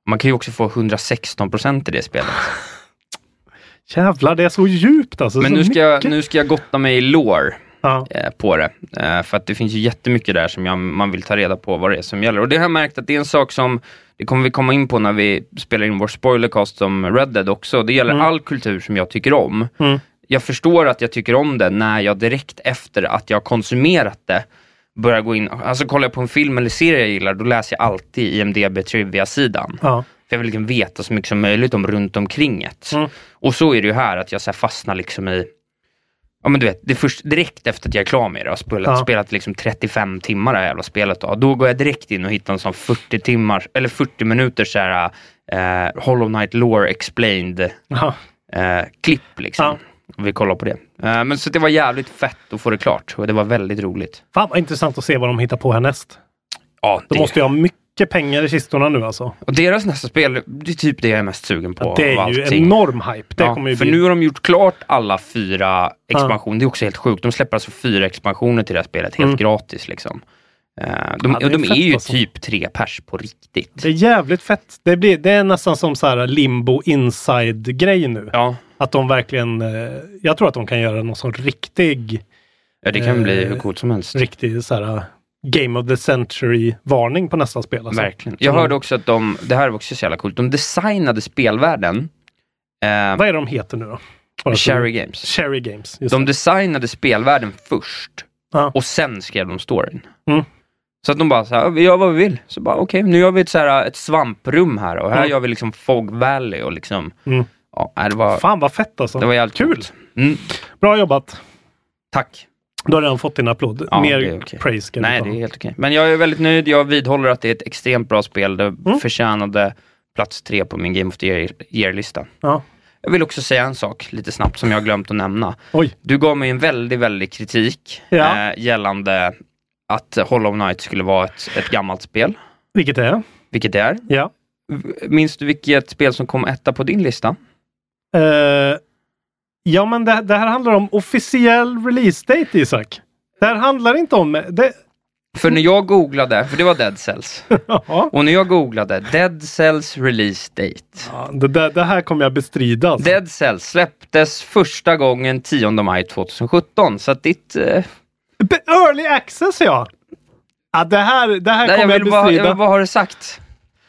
man kan ju också få 116% i det spelet. Jävlar, det är så djupt alltså. Men nu ska, jag, nu ska jag gotta mig i lore Ja. eh, på det. Eh, för att det finns ju jättemycket där som jag, man vill ta reda på vad det är som gäller. Och det har jag märkt att det är en sak som, det kommer vi komma in på när vi spelar in vår spoilercast om Red Dead också. Det gäller Mm. all kultur som jag tycker om. Mm. Jag förstår att jag tycker om det när jag direkt efter att jag konsumerat det börjar gå in, alltså kollar jag på en film eller serie jag gillar, då läser jag alltid IMDB Trivia-sidan. Ja. För jag vill liksom veta så mycket som möjligt om runt omkring det. Mm. Och så är det ju här, att jag så fastnar liksom i Ja men du vet, det först direkt efter att jag är klar med det och spelat, Ja. spelat liksom 35 timmar det här jävla spelet då, då går jag direkt in och hittar en sån 40 timmar, eller 40 minuter så här eh, Hollow Knight Lore Explained Ja. eh, klipp liksom. Ja. Vi kollar på det. Eh, men så det var jävligt fett att få det klart och det var väldigt roligt. Fan vad intressant att se vad de hittar på härnäst. Ja, De det, måste ju ha mycket pengar i kistorna nu alltså. och deras nästa spel, det är typ det jag är mest sugen på. det av är ju enorm hype. Det Ja, kommer ju för bli... nu har de gjort klart alla fyra expansioner. Det är också helt sjukt. De släpper alltså fyra expansioner till det här spelet helt Mm. gratis. Liksom. Eh, de Ja, det är de är ju alltså. typ tre pers på riktigt. Det är jävligt fett. Det, blir, det är nästan som så här limbo inside-grej nu. Ja, Att de verkligen... Eh, jag tror att de kan göra någon sån riktig, ja det kan Eh, bli hur coolt som helst. riktig så här, Game of the Century-varning på nästa spel. Alltså. Verkligen. Jag hörde också att de, det här var också så jävla coolt, de designade spelvärlden. Eh, Vad är de heter nu då? Cherry Games. Cherry Games. De designade spelvärlden först Ja. och sen skrev de storyn. Mm. Så att de bara så här, vi gör vad vi vill. Så bara okej, nu gör vi ett, så här, ett svamprum här och här Mm. gör vi liksom Fog Valley och liksom, Mm. Ja, det var, Fan vad fett alltså. det var jävligt Kul. Mm. Bra jobbat. Tack. Du har redan fått din applåd. Ja, Mer okej. praise ska Nej, det är helt okej. Men jag är väldigt nöjd. Jag vidhåller att det är ett extremt bra spel. Det Mm. förtjänade plats tre på min Game of the Year- Year-lista. Ja. Jag vill också säga en sak lite snabbt som jag glömt att nämna. Oj. Du gav mig en väldigt, väldigt kritik Ja. eh, gällande att Hollow Knight skulle vara ett, ett gammalt spel, Vilket det är. vilket det är. Ja. Minns du vilket spel som kom etta på din lista? Eh, ja, men det, det här handlar om officiell release date, Isak. Det här handlar inte om... Det, För när jag googlade, för det var Dead Cells, och när jag googlade Dead Cells release date. Ja, det, det, det här kommer jag bestrida. Alltså. Dead Cells släpptes första gången 10 maj 2017, så att ditt... Be- Early access, ja! ja det här, det här nej, jag, kommer jag, bara, bestrida. jag vill bara ha det sagt.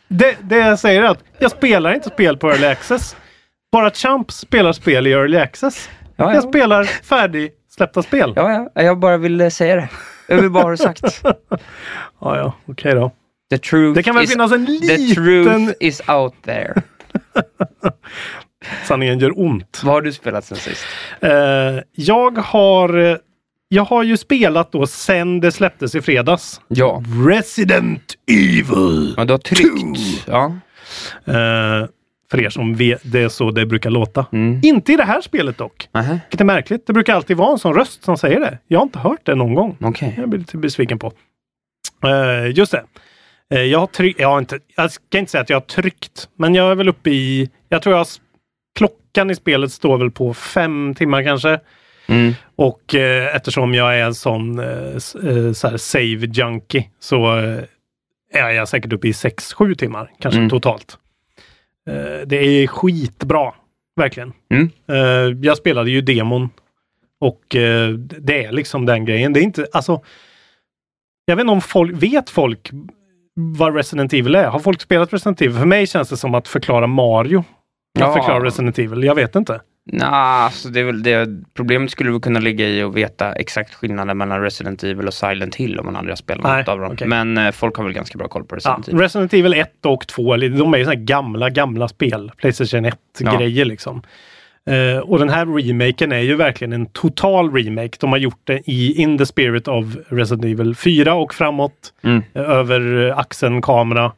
Det, det jag säger är att jag spelar inte spel på early access. Bara Champ spelar spel i early access. Ja, Jag ja. spelar färdigsläppta spel. Ja, ja, jag bara vill eh, säga det. Jag vill bara ha det sagt. ja, ja okej då. The truth, Det kan väl is, finnas en the liten... truth is out there. Sanningen gör ont. Vad har du spelat sen sist? Eh, jag har... eh, Jag har ju spelat då sen det släpptes i fredags. Ja. Resident Evil! ja du har tryckt. Ja. Eh, för er som vet, det är så det brukar låta. Mm. Inte i det här spelet dock. Nähä, Vilket är märkligt. Det brukar alltid vara en sån röst som säger det. Jag har inte hört det någon gång. okej. Jag blir lite besviken på. Eh, just det. Eh, jag har tryckt, jag, har inte, jag ska inte säga att jag har tryckt, men jag är väl uppe i, jag tror jag, klockan i spelet står väl på fem timmar kanske. Mm. Och eh, eftersom jag är en sån eh, eh, så save junkie så eh, är jag säkert uppe i sex sju timmar kanske Mm. totalt. Eh, det är skitbra, verkligen. Mm. Eh, jag spelade ju demon och eh, det är liksom den grejen. Det är inte, alltså. Jag vet inte om folk, vet folk vad Resident Evil är? Har folk spelat Resident Evil? För mig känns det som att förklara Mario. Att Ja. förklara Resident Evil. Jag vet inte. Nja, alltså det är väl det. Problemet skulle väl kunna ligga i att veta exakt skillnaden mellan Resident Evil och Silent Hill om man aldrig har spelat Nej, något av dem. okej. Men eh, folk har väl ganska bra koll på Ja, Resident Evil. Resident Evil 1 och 2, eller de är ju såna gamla, gamla spel. Playstation 1-grejer liksom. Eh, och den här remaken är ju verkligen en total remake. De har gjort det i In the Spirit of Resident Evil 4 och framåt. Mm. eh, över axeln kamera.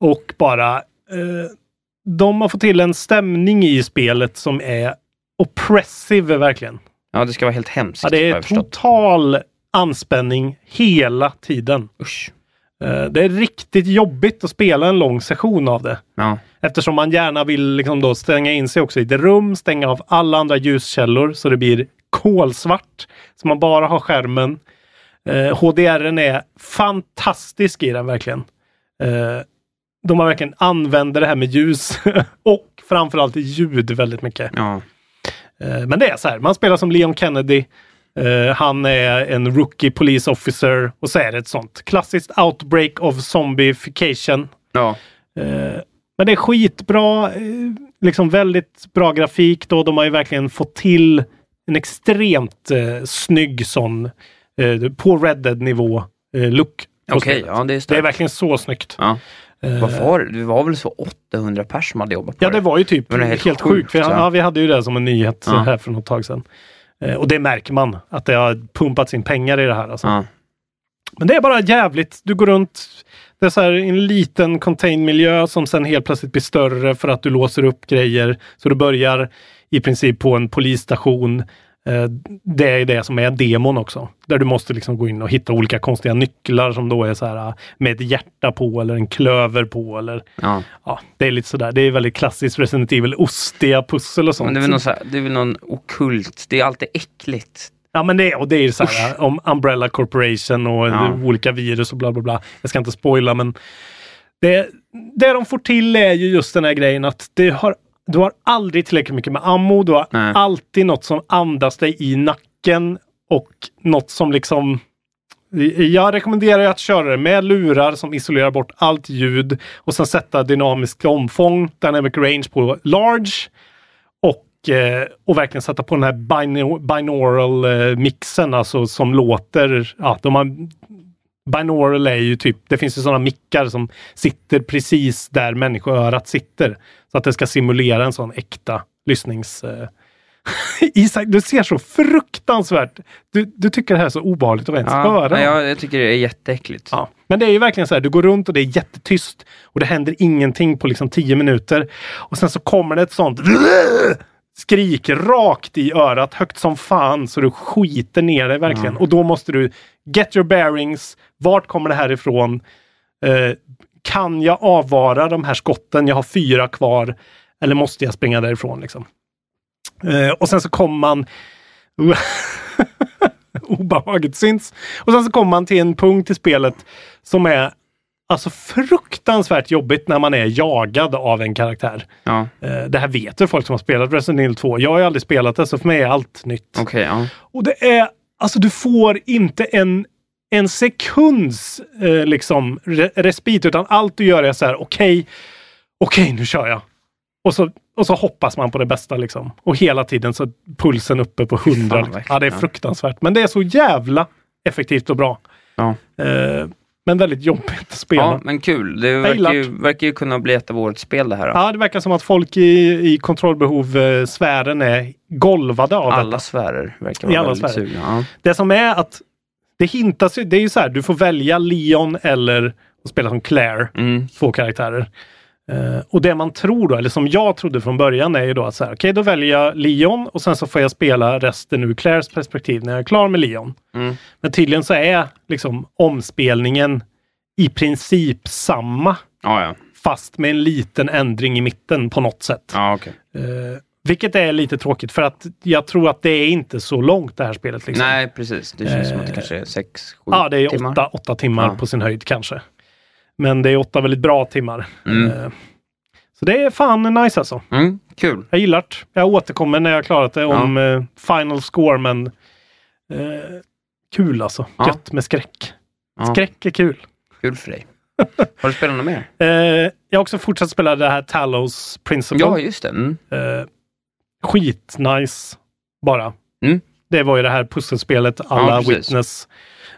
Och bara eh, de har fått till en stämning i spelet som är oppressive verkligen. Ja, det ska vara helt hemskt. Ja, det är total anspänning hela tiden. Usch. Eh, Det är riktigt jobbigt att spela en lång session av det. Ja. Eftersom man gärna vill liksom då stänga in sig också i ett rum, stänga av alla andra ljuskällor så det blir kolsvart. Så man bara har skärmen. Eh, HDRen är fantastisk i den verkligen. Eh, de har verkligen använder det här med ljus och framförallt ljud väldigt mycket. Ja. Eh, Men det är så här, man spelar som Leon Kennedy. Eh, han är en rookie police officer och så är det ett sånt klassiskt outbreak of zombification. Ja. Eh, men det är skitbra, liksom väldigt bra grafik då. De har ju verkligen fått till en extremt eh, snygg sån på Red Dead nivå look. Okej, spelet. ja det är Det är starkt. verkligen så snyggt. Ja. Eh, Vad var det? Det var väl så 800 pers som hade jobbat på Ja, det var ju typ Det var helt, helt sjukt. jag, ja. vi hade ju det som en nyhet Ja. här för något tag sedan. Eh, och det märker man, att det har pumpats in pengar i det här. Alltså. Ja. Men det är bara jävligt. Du går runt, det är så här en liten contained miljö som sen helt plötsligt blir större för att du låser upp grejer. Så du börjar i princip på en polisstation. Eh, Det är det som är demon också. Där du måste liksom gå in och hitta olika konstiga nycklar som då är så här eh, med ett hjärta på eller en klöver på eller Ja. ja, det är lite sådär. Det är väldigt klassiskt Resident Evil, ostiga pussel och sånt. Men det är väl någon, så här, det är väl någon okult. Det är alltid äckligt. Ja men det, och det är så här om Umbrella Corporation och Ja. olika virus och bla bla bla. Jag ska inte spoila men det, det de får till är ju just den här grejen att det har, du har aldrig tillräckligt mycket med ammo. Du har Nej. alltid något som andas dig i nacken och något som liksom Jag rekommenderar att köra det med lurar som isolerar bort allt ljud och sen sätta dynamisk omfång, dynamic range på large och, eh, och verkligen sätta på den här binaural eh, mixen, alltså som låter, ja, de har Binaural är ju typ, det finns ju sådana mickar som sitter precis där människoörat sitter. Så att det ska simulera en sån äkta lyssnings... Eh, Isak, du ser så fruktansvärt... Du, du tycker det här är så obehagligt att ens Ja, höra. nej, jag, tycker det är jätteäckligt. Ja. Men det är ju verkligen så här, du går runt och det är jättetyst och det händer ingenting på liksom 10 minuter. Och sen så kommer det ett sånt skrik rakt i örat, högt som fan, så du skiter ner dig verkligen. Och då måste du get your bearings. Vart kommer det här ifrån? Eh, kan jag avvara de här skotten? Jag har fyra kvar. Eller måste jag springa därifrån? Liksom? Eh, och sen så kommer man obehaget syns. Och sen så kommer man till en punkt i spelet som är alltså fruktansvärt jobbigt när man är jagad av en karaktär. Ja. Eh, Det här vet ju folk som har spelat Resident Evil 2. Jag har ju aldrig spelat det, så för mig är allt nytt. Okej, ja. Och det är, alltså du får inte en, en sekunds eh, liksom re, respit, utan allt du gör är så här, okej, okej, nu kör jag. Och så, och så hoppas man på det bästa liksom. Och hela tiden så är pulsen uppe på 100. Fan, liksom. verkligen, ja, det är fruktansvärt. Men det är så jävla effektivt och bra. Ja. Eh, men väldigt jobbigt att spela. ja, men kul. Det verkar ju, verkar ju kunna bli ett av årets spel det här. Då. Ja, det verkar som att folk i, i kontrollbehov-sfären är golvade av Alla detta. sfärer verkar I vara alla väldigt sfärer. sugna. Ja. Det som är att det hintas ju, det är ju så här, du får välja Leon eller spela som Claire, Mm. två karaktärer. Eh, och det man tror då, eller som jag trodde från början, är ju då att så här, okej, då väljer jag Leon och sen så får jag spela resten ur Claires perspektiv när jag är klar med Leon. Mm. Men tydligen så är liksom omspelningen i princip samma, Ja, ja. fast med en liten ändring i mitten på något sätt. ja okej. Eh, vilket är lite tråkigt för att jag tror att det är inte så långt det här spelet. Liksom. Nej, precis. Det känns som att det Eh, kanske är sex, sju Ja, det är timmar. åtta, åtta timmar Ja. på sin höjd kanske. Men det är åtta väldigt bra timmar. Mm. Eh, Så det är fan nice alltså. Mm, kul. Jag gillar det. Jag återkommer när jag klarat det om eh, final score, men eh, kul alltså. Ja. Gött med skräck. Ja. Skräck är kul. Kul för dig. Har du spelat något mer? Eh, jag har också fortsatt spela det här Talos Principle. Ja, just det. Mm. Eh, skitnice bara. Mm. Det var ju det här pusselspelet alla precis. Witness.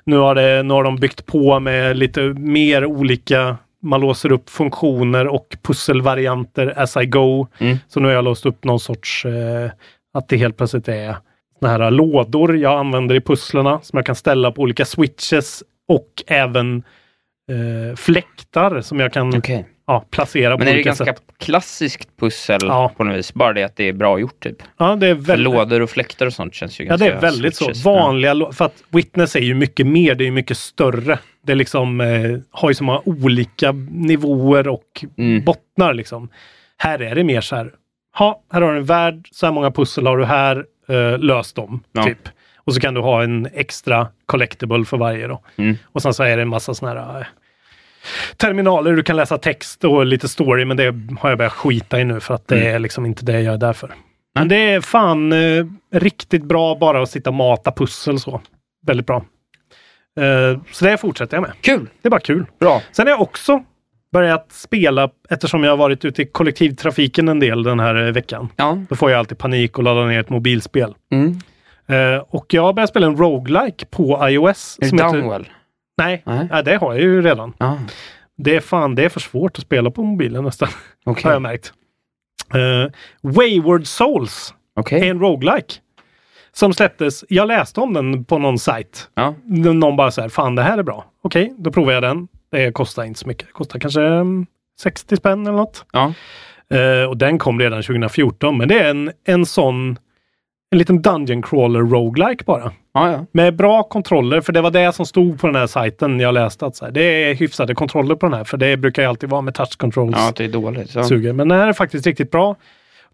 Nu har, det, nu har de byggt på med lite mer olika, man låser upp funktioner och pusselvarianter as I go. Mm. Så nu har jag låst upp någon sorts, eh, att det helt plötsligt är såna här lådor jag använder i pusslerna som jag kan ställa på olika switches och även eh, fläktar som jag kan Okej. Ja, placera på Men är det ganska sätt. klassiskt pussel Ja. på något vis? Bara det att det är bra gjort typ? Ja, det är För väldigt, lådor och fläktar och sånt känns ju Ja, ganska det är väldigt switches. så. Vanliga, lå- för att Witness är ju mycket mer, det är ju mycket större. Det liksom, eh, har ju så många olika nivåer och Mm. bottnar liksom. Här är det mer så här, ha, här har du en värld, så här många pussel har du här, eh, lös dem. Ja. Typ. Och så kan du ha en extra collectible för varje då. Mm. Och sen så är det en massa såna här eh, terminaler, du kan läsa text och lite story, men det har jag börjat skita i nu för att det Mm. är liksom inte det jag är där för. Men det är fan eh, riktigt bra bara att sitta och mata pussel så. Väldigt bra. Eh, så det fortsätter jag med. Kul! Det är bara kul. Bra. Sen har jag också börjat spela, eftersom jag har varit ute i kollektivtrafiken en del den här eh, veckan. Ja. Då får jag alltid panik och ladda ner ett mobilspel. Mm. Eh, och jag har börjat spela en roguelike på iOS. Är det heter- Downwell? Nej, Nej. nej, det har jag ju redan. Ja. Det är fan, det är för svårt att spela på mobilen nästan. Okej. Har jag märkt. Eh, Wayward Souls Okej. är en roguelike. Som släpptes, jag läste om den på någon sajt. Ja. Någon bara så här, fan det här är bra. Okej, då provar jag den. Det kostar inte så mycket. Det kostar kanske mm, 60 spänn eller något. Ja. Eh, och den kom redan 2014. Men det är en, en sån, en liten Dungeon Crawler roguelike bara. Ja, ja. Med bra kontroller, för det var det som stod på den här sajten jag läste. Att så här, det är hyfsade kontroller på den här, för det brukar ju alltid vara med touch controls. Ja, det är dåligt. Så. suger. Men den här är faktiskt riktigt bra.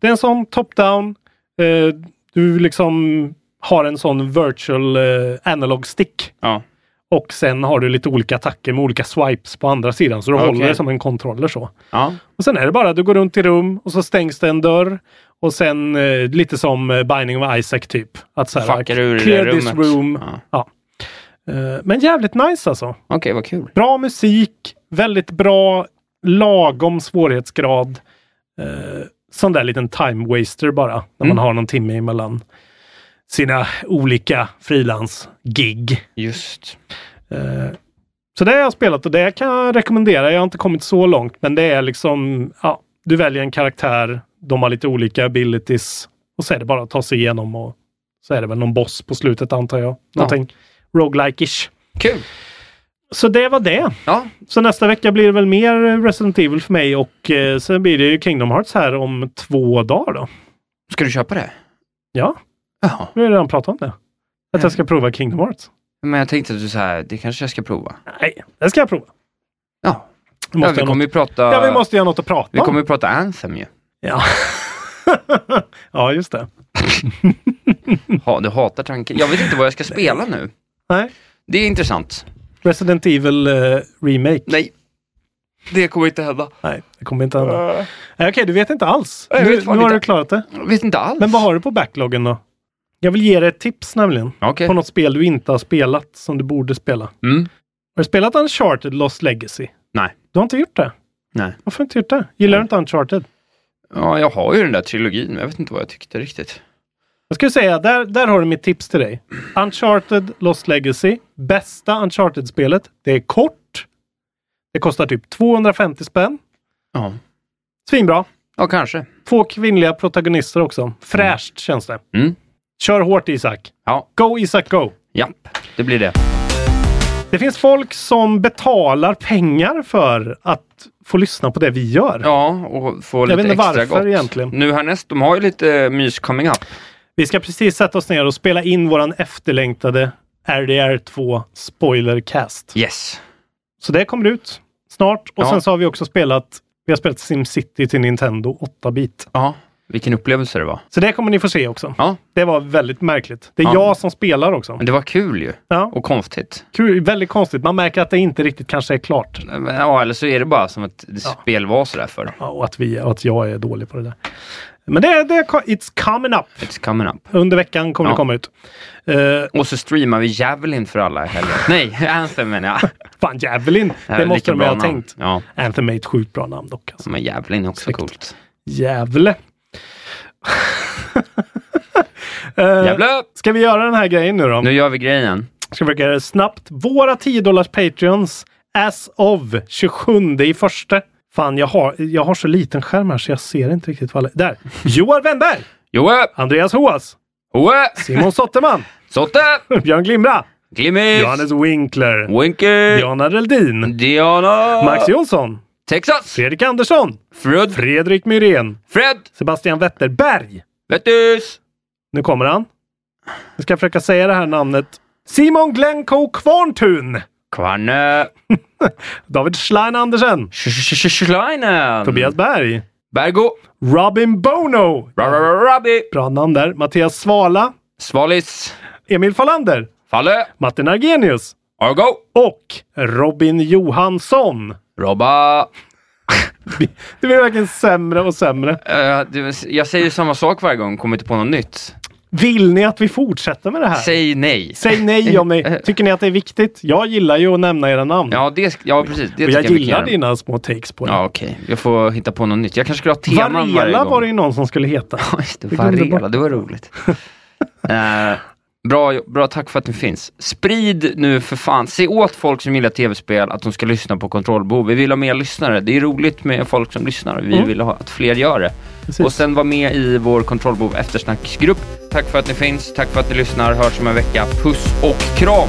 Det är en sån top-down. Eh, du liksom har en sån virtual eh, analog stick. Ja. Och sen har du lite olika attacker med olika swipes på andra sidan. Så du Okej. håller det som en kontroller så. Ja. Och sen är det bara, du går runt i rum och så stängs det en dörr. Och sen eh, lite som eh, Binding of Isaac typ. Att så här, Fuckar ur det clear där this room. Ja. Ja. Eh, men jävligt nice alltså. Okej, vad kul. Bra musik, väldigt bra, lagom svårighetsgrad. Eh, sån där liten time waster bara, när Mm. man har någon timme emellan sina olika frilans-gig. Just. Eh, så det har jag spelat och det kan jag rekommendera. Jag har inte kommit så långt, men det är liksom, ja, du väljer en karaktär, de har lite olika abilities och så är det bara att ta sig igenom och så är det väl någon boss på slutet antar jag. Någonting roguelike-ish. Kul! Så det var det. Ja. Så nästa vecka blir det väl mer Resident Evil för mig och eh, sen blir det ju Kingdom Hearts här om två dagar då. Ska du köpa det? Ja, Jaha. vi har redan pratat om det. Att jag ska prova Kingdom Hearts. Men jag tänkte att du så här, det kanske jag ska prova. Nej, det ska jag prova. Ja. Vi måste ja, vi ha kommer ju något- prata... Ja, vi måste ju ha något att prata Vi om. kommer ju prata Anthem ju. Ja. ja, just det. Ha, du hatar tanken. Jag vet inte vad jag ska spela nu. Nej. Det är intressant. Resident Evil eh, Remake. Nej. Det kommer inte hända. Nej, det kommer inte hända. Nej, Okej, du vet inte alls. Jag Nu, vet fan nu har inte. du klarat det. Jag vet inte alls. Men vad har du på backloggen då? Jag vill ge dig ett tips nämligen. Okej. På något spel du inte har spelat som du borde spela. Mm. Har du spelat Uncharted Lost Legacy? Nej. Du har inte gjort det? Nej. Varför inte gjort det? Gillar du inte Uncharted? Ja, jag har ju den där trilogin, men jag vet inte vad jag tyckte riktigt. Jag skulle säga, där, där har du mitt tips till dig. Uncharted Lost Legacy. Bästa Uncharted-spelet. Det är kort. Det kostar typ 250 spänn. Ja. Svinbra. Ja, kanske. Två kvinnliga protagonister också. Fräscht känns det. Mm. Kör hårt Isak. Ja. Go Isak go! Japp, det blir det. Det finns folk som betalar pengar för att få lyssna på det vi gör. Ja, och få Jag lite vet inte extra varför gott. egentligen. Nu härnäst, de har ju lite eh, mys coming up. Vi ska precis sätta oss ner och spela in våran efterlängtade RDR2 spoilercast. Yes. Så det kommer ut snart. Och Ja. sen så har vi också spelat, vi har spelat SimCity till Nintendo 8-bit. Ja, vilken upplevelse det var. Så det kommer ni få se också. Ja. Det var väldigt märkligt. Det är Ja. jag som spelar också. Men det var kul ju. Ja. Och konstigt. Kul, väldigt konstigt. Man märker att det inte riktigt kanske är klart. Ja, eller så är det bara som att det spel var sådär för. Ja, och, att vi, och att jag är dålig på det där. Men det, det it's coming up. It's coming up. Under veckan kommer Ja. det komma ut. Eh, Och så streamar vi Javelin för alla i helgen. Nej, Anthem menar jag. fan, Javelin. Ja, Det måste de ha namn. tänkt. Ja, Anthem är ett sjukt bra namn dock. Alltså. men Javelin är också Snyggt. coolt. Jävle. Eh, Jävlar! Ska vi göra den här grejen nu då? Nu gör vi grejen. Ska försöka göra det snabbt. Våra 10 dollars Patreons as of 27 i första. Fan, jag har, jag har så liten skärm här så jag ser inte riktigt vad alla... Där! Johan Wennberg! Joe! Andreas Hoas! Hoe! Simon Sotterman! Sotte! Björn Glimra! Glimmis! Johannes Winkler! Winky! Diana Reldin! Diana! Max Jonsson! Texas! Fredrik Andersson! Fred! Fredrik Myrén! Fred! Sebastian Wetterberg! Vettus! Nu kommer han. Jag ska försöka säga det här namnet. Simon Glencoe Kvarntun! Kvarne! David Schlein Andersen! Schleinen! Tobias Berg! Bergo! Robin Bono! Rabbi! Bra namn där. Mattias Svala. Svalis! Emil Fallander. Falle! Martin Argenius. Argo! Och Robin Johansson. Robba! Det blir verkligen sämre och sämre. Eh, jag säger samma sak varje gång, kommer inte på något nytt. Vill ni att vi fortsätter med det här? Säg nej. Säg nej om ni tycker ni att det är viktigt. Jag gillar ju att nämna era namn. Ja, det, ja precis. Det och jag kan gillar dina små takes på det. Ja, okej. Jag får hitta på något nytt. Jag kanske skulle ha teman varje Varela gång. var det ju någon som skulle heta. Just det, Varela, det var roligt. Eh, bra, bra, tack för att ni finns. Sprid nu för fan, se åt folk som gillar tv-spel att de ska lyssna på Kontrollbehov. Vi vill ha mer lyssnare. Det är roligt med folk som lyssnar. Vi Mm. vill ha att fler gör det. Precis. Och sen var med i vår Kontrollbehov eftersnacksgrupp. Tack för att ni finns, tack för att ni lyssnar. Hörs om en vecka. Puss och kram!